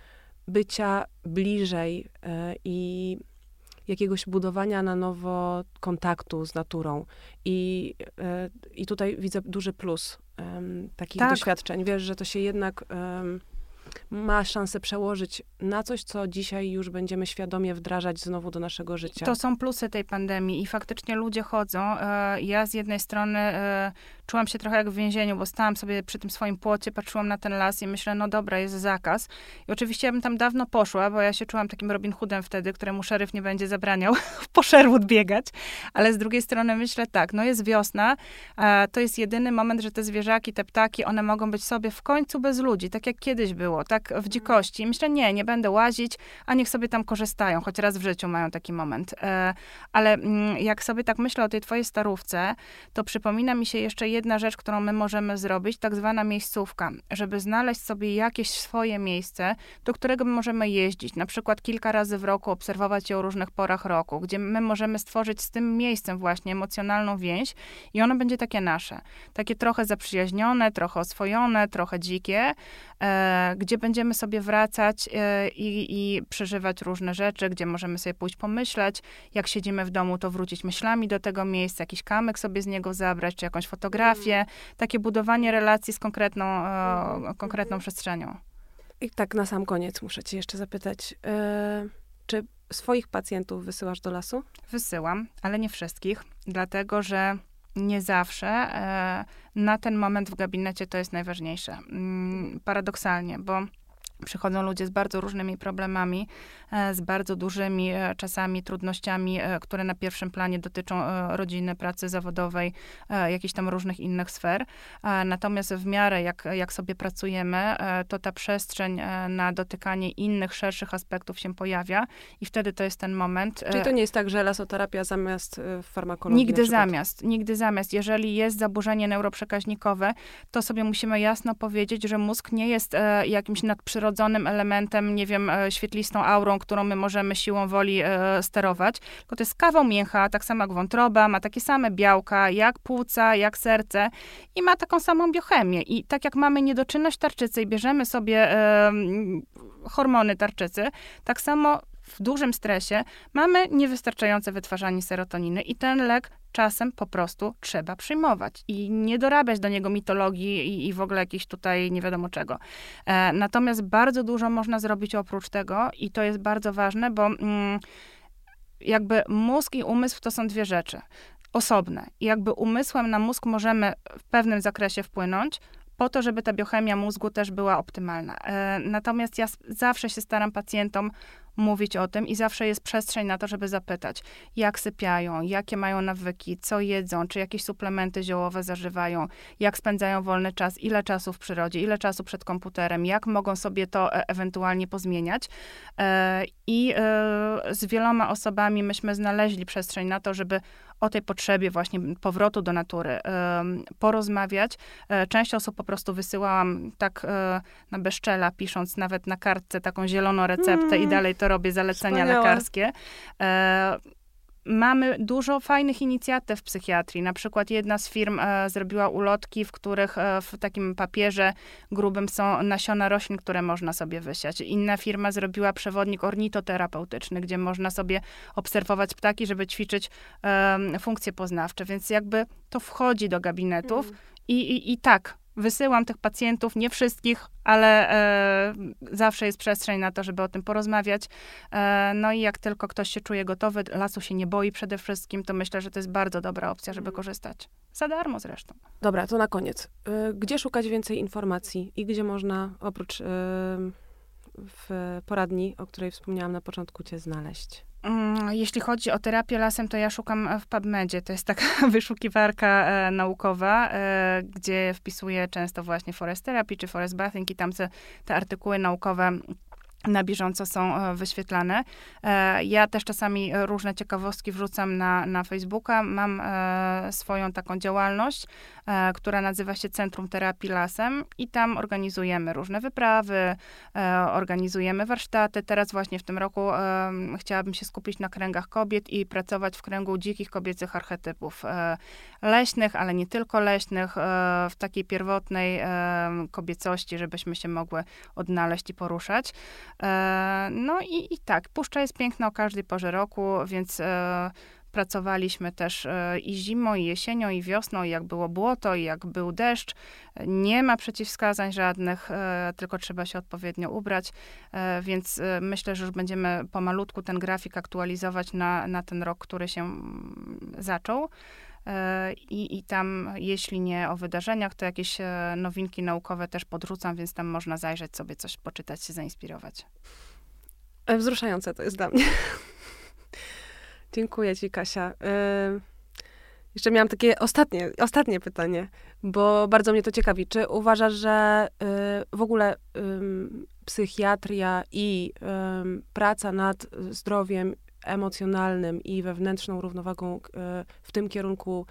bycia bliżej e, i jakiegoś budowania na nowo kontaktu z naturą. I, e, i tutaj widzę duży plus takich tak. doświadczeń. Wiesz, że to się jednak ma szansę przełożyć na coś, co dzisiaj już będziemy świadomie wdrażać znowu do naszego życia. To są plusy tej pandemii i faktycznie ludzie chodzą. E, ja z jednej strony e, czułam się trochę jak w więzieniu, bo stałam sobie przy tym swoim płocie, patrzyłam na ten las i myślę, no dobra, jest zakaz. I oczywiście ja bym tam dawno poszła, bo ja się czułam takim Robin Hoodem wtedy, któremu szeryf nie będzie zabraniał (laughs) po Sherwood biegać. Ale z drugiej strony myślę tak, no jest wiosna, to jest jedyny moment, że te zwierzaki, te ptaki, one mogą być sobie w końcu bez ludzi, tak jak kiedyś było, tak w dzikości. I myślę, nie, nie będę łazić, a niech sobie tam korzystają, choć raz w życiu mają taki moment. E, ale mm, jak sobie tak myślę o tej twojej starówce, to przypomina mi się jeszcze jedna rzecz, którą my możemy zrobić, tak zwana miejscówka, żeby znaleźć sobie jakieś swoje miejsce, do którego możemy jeździć, na przykład kilka razy w roku, obserwować je o różnych porach roku, gdzie my możemy stworzyć z tym miejscem właśnie emocjonalną więź i ono będzie takie nasze, takie trochę zaprzyjaźnione, trochę oswojone, trochę dzikie, e, gdzie będziemy sobie wracać e, i, i przeżywać różne rzeczy, gdzie możemy sobie pójść pomyśleć, jak siedzimy w domu, to wrócić myślami do tego miejsca, jakiś kamyk sobie z niego zabrać, czy jakąś fotografię, mm. takie budowanie relacji z konkretną, e, konkretną przestrzenią. I tak na sam koniec muszę cię jeszcze zapytać, e, czy swoich pacjentów wysyłasz do lasu? Wysyłam, ale nie wszystkich, dlatego że nie zawsze e, na ten moment w gabinecie to jest najważniejsze. Mm, paradoksalnie, bo Przychodzą ludzie z bardzo różnymi problemami, e, z bardzo dużymi e, czasami trudnościami, e, które na pierwszym planie dotyczą rodziny, pracy zawodowej, jakichś tam różnych innych sfer. Natomiast w miarę jak, jak sobie pracujemy, to ta przestrzeń na dotykanie innych, szerszych aspektów się pojawia i wtedy to jest ten moment. Czyli to nie jest tak, że lasoterapia zamiast farmakologii? Nigdy zamiast, nigdy zamiast. Jeżeli jest zaburzenie neuroprzekaźnikowe, to sobie musimy jasno powiedzieć, że mózg nie jest jakimś nadprzyrodzonym nadprzyrodzonym elementem, nie wiem, e, świetlistą aurą, którą my możemy siłą woli e, sterować, tylko to jest kawał mięcha, tak samo jak wątroba, ma takie same białka, jak płuca, jak serce i ma taką samą biochemię. I tak jak mamy niedoczynność tarczycy i bierzemy sobie hormony tarczycy, tak samo w dużym stresie mamy niewystarczające wytwarzanie serotoniny i ten lek czasem po prostu trzeba przyjmować i nie dorabiać do niego mitologii i, i w ogóle jakiejś tutaj nie wiadomo czego. E, natomiast bardzo dużo można zrobić oprócz tego i to jest bardzo ważne, bo mm, jakby mózg i umysł to są dwie rzeczy osobne. I jakby umysłem na mózg możemy w pewnym zakresie wpłynąć, po to, żeby ta biochemia mózgu też była optymalna. E, natomiast ja zawsze się staram pacjentom mówić o tym i zawsze jest przestrzeń na to, żeby zapytać, jak sypiają, jakie mają nawyki, co jedzą, czy jakieś suplementy ziołowe zażywają, jak spędzają wolny czas, ile czasu w przyrodzie, ile czasu przed komputerem, jak mogą sobie to e ewentualnie pozmieniać. E, I e, z wieloma osobami myśmy znaleźli przestrzeń na to, żeby o tej potrzebie właśnie powrotu do natury porozmawiać. Część osób po prostu wysyłałam tak na bezczela, pisząc nawet na kartce taką zieloną receptę mm. i dalej to robię, zalecenia Wspaniałe. lekarskie. E, Mamy dużo fajnych inicjatyw w psychiatrii. Na przykład jedna z firm e, zrobiła ulotki, w których e, w takim papierze grubym są nasiona roślin, które można sobie wysiać. Inna firma zrobiła przewodnik ornitoterapeutyczny, gdzie można sobie obserwować ptaki, żeby ćwiczyć e, funkcje poznawcze. Więc jakby to wchodzi do gabinetów. Mm. I, i, I tak, wysyłam tych pacjentów, nie wszystkich, ale e, zawsze jest przestrzeń na to, żeby o tym porozmawiać. E, no i jak tylko ktoś się czuje gotowy, lasu się nie boi przede wszystkim, to myślę, że to jest bardzo dobra opcja, żeby korzystać. Za darmo zresztą. Dobra, to na koniec. E, gdzie szukać więcej informacji i gdzie można oprócz e, w poradni, o której wspomniałam na początku, cię znaleźć? Mm, jeśli chodzi o terapię lasem, to ja szukam w PubMedzie. To jest taka (laughs) wyszukiwarka e, naukowa, e, gdzie wpisuję często właśnie forest therapy czy forest bathing i tam te, te artykuły naukowe na bieżąco są e, wyświetlane. E, ja też czasami różne ciekawostki wrzucam na, na Facebooka. Mam e, swoją taką działalność, która nazywa się Centrum Terapii Lasem i tam organizujemy różne wyprawy, organizujemy warsztaty. Teraz właśnie w tym roku chciałabym się skupić na kręgach kobiet i pracować w kręgu dzikich kobiecych archetypów leśnych, ale nie tylko leśnych, w takiej pierwotnej kobiecości, żebyśmy się mogły odnaleźć i poruszać. E, no i, i tak, puszcza jest piękna o każdej porze roku, więc e, pracowaliśmy też e, i zimą, i jesienią, i wiosną, i jak było błoto, i jak był deszcz. Nie ma przeciwwskazań żadnych, tylko trzeba się odpowiednio ubrać, więc myślę, że już będziemy pomalutku ten grafik aktualizować na, na ten rok, który się mm, zaczął. I, I tam, jeśli nie o wydarzeniach, to jakieś nowinki naukowe też podrzucam, więc tam można zajrzeć sobie, coś poczytać, się zainspirować. Wzruszające to jest dla mnie. (laughs) Dziękuję ci, Kasia. Jeszcze miałam takie ostatnie, ostatnie pytanie, bo bardzo mnie to ciekawi. Czy uważasz, że y, w ogóle y, psychiatria i y, praca nad zdrowiem emocjonalnym i wewnętrzną równowagą y, w tym kierunku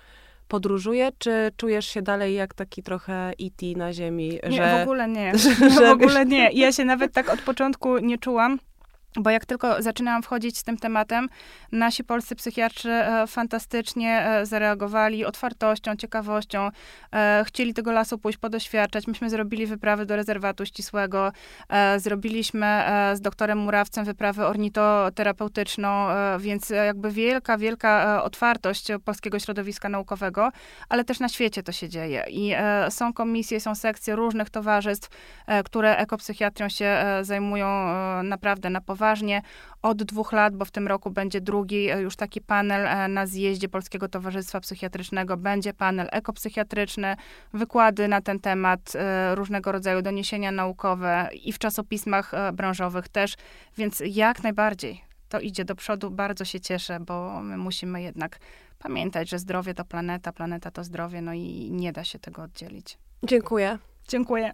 podróżuje, czy czujesz się dalej jak taki trochę E.T. na ziemi? Nie, że, w ogóle nie. (laughs) Że, że, w ogóle nie. Ja się nawet tak od początku nie czułam. Bo jak tylko zaczynałam wchodzić z tym tematem, nasi polscy psychiatrzy e, fantastycznie e, zareagowali otwartością, ciekawością. E, chcieli tego lasu pójść podoświadczać. Myśmy zrobili wyprawy do rezerwatu ścisłego. Zrobiliśmy z doktorem Murawcem wyprawę ornitoterapeutyczną, więc jakby wielka, wielka otwartość polskiego środowiska naukowego, ale też na świecie to się dzieje. I są komisje, są sekcje różnych towarzystw, które ekopsychiatrią się zajmują naprawdę na poważnie poważnie od dwóch lat, bo w tym roku będzie drugi e, już taki panel e, na zjeździe Polskiego Towarzystwa Psychiatrycznego. Będzie panel ekopsychiatryczny, wykłady na ten temat, e, różnego rodzaju doniesienia naukowe i w czasopismach branżowych też, więc jak najbardziej to idzie do przodu. Bardzo się cieszę, bo my musimy jednak pamiętać, że zdrowie to planeta, planeta to zdrowie, no i nie da się tego oddzielić. Dziękuję. Dziękuję.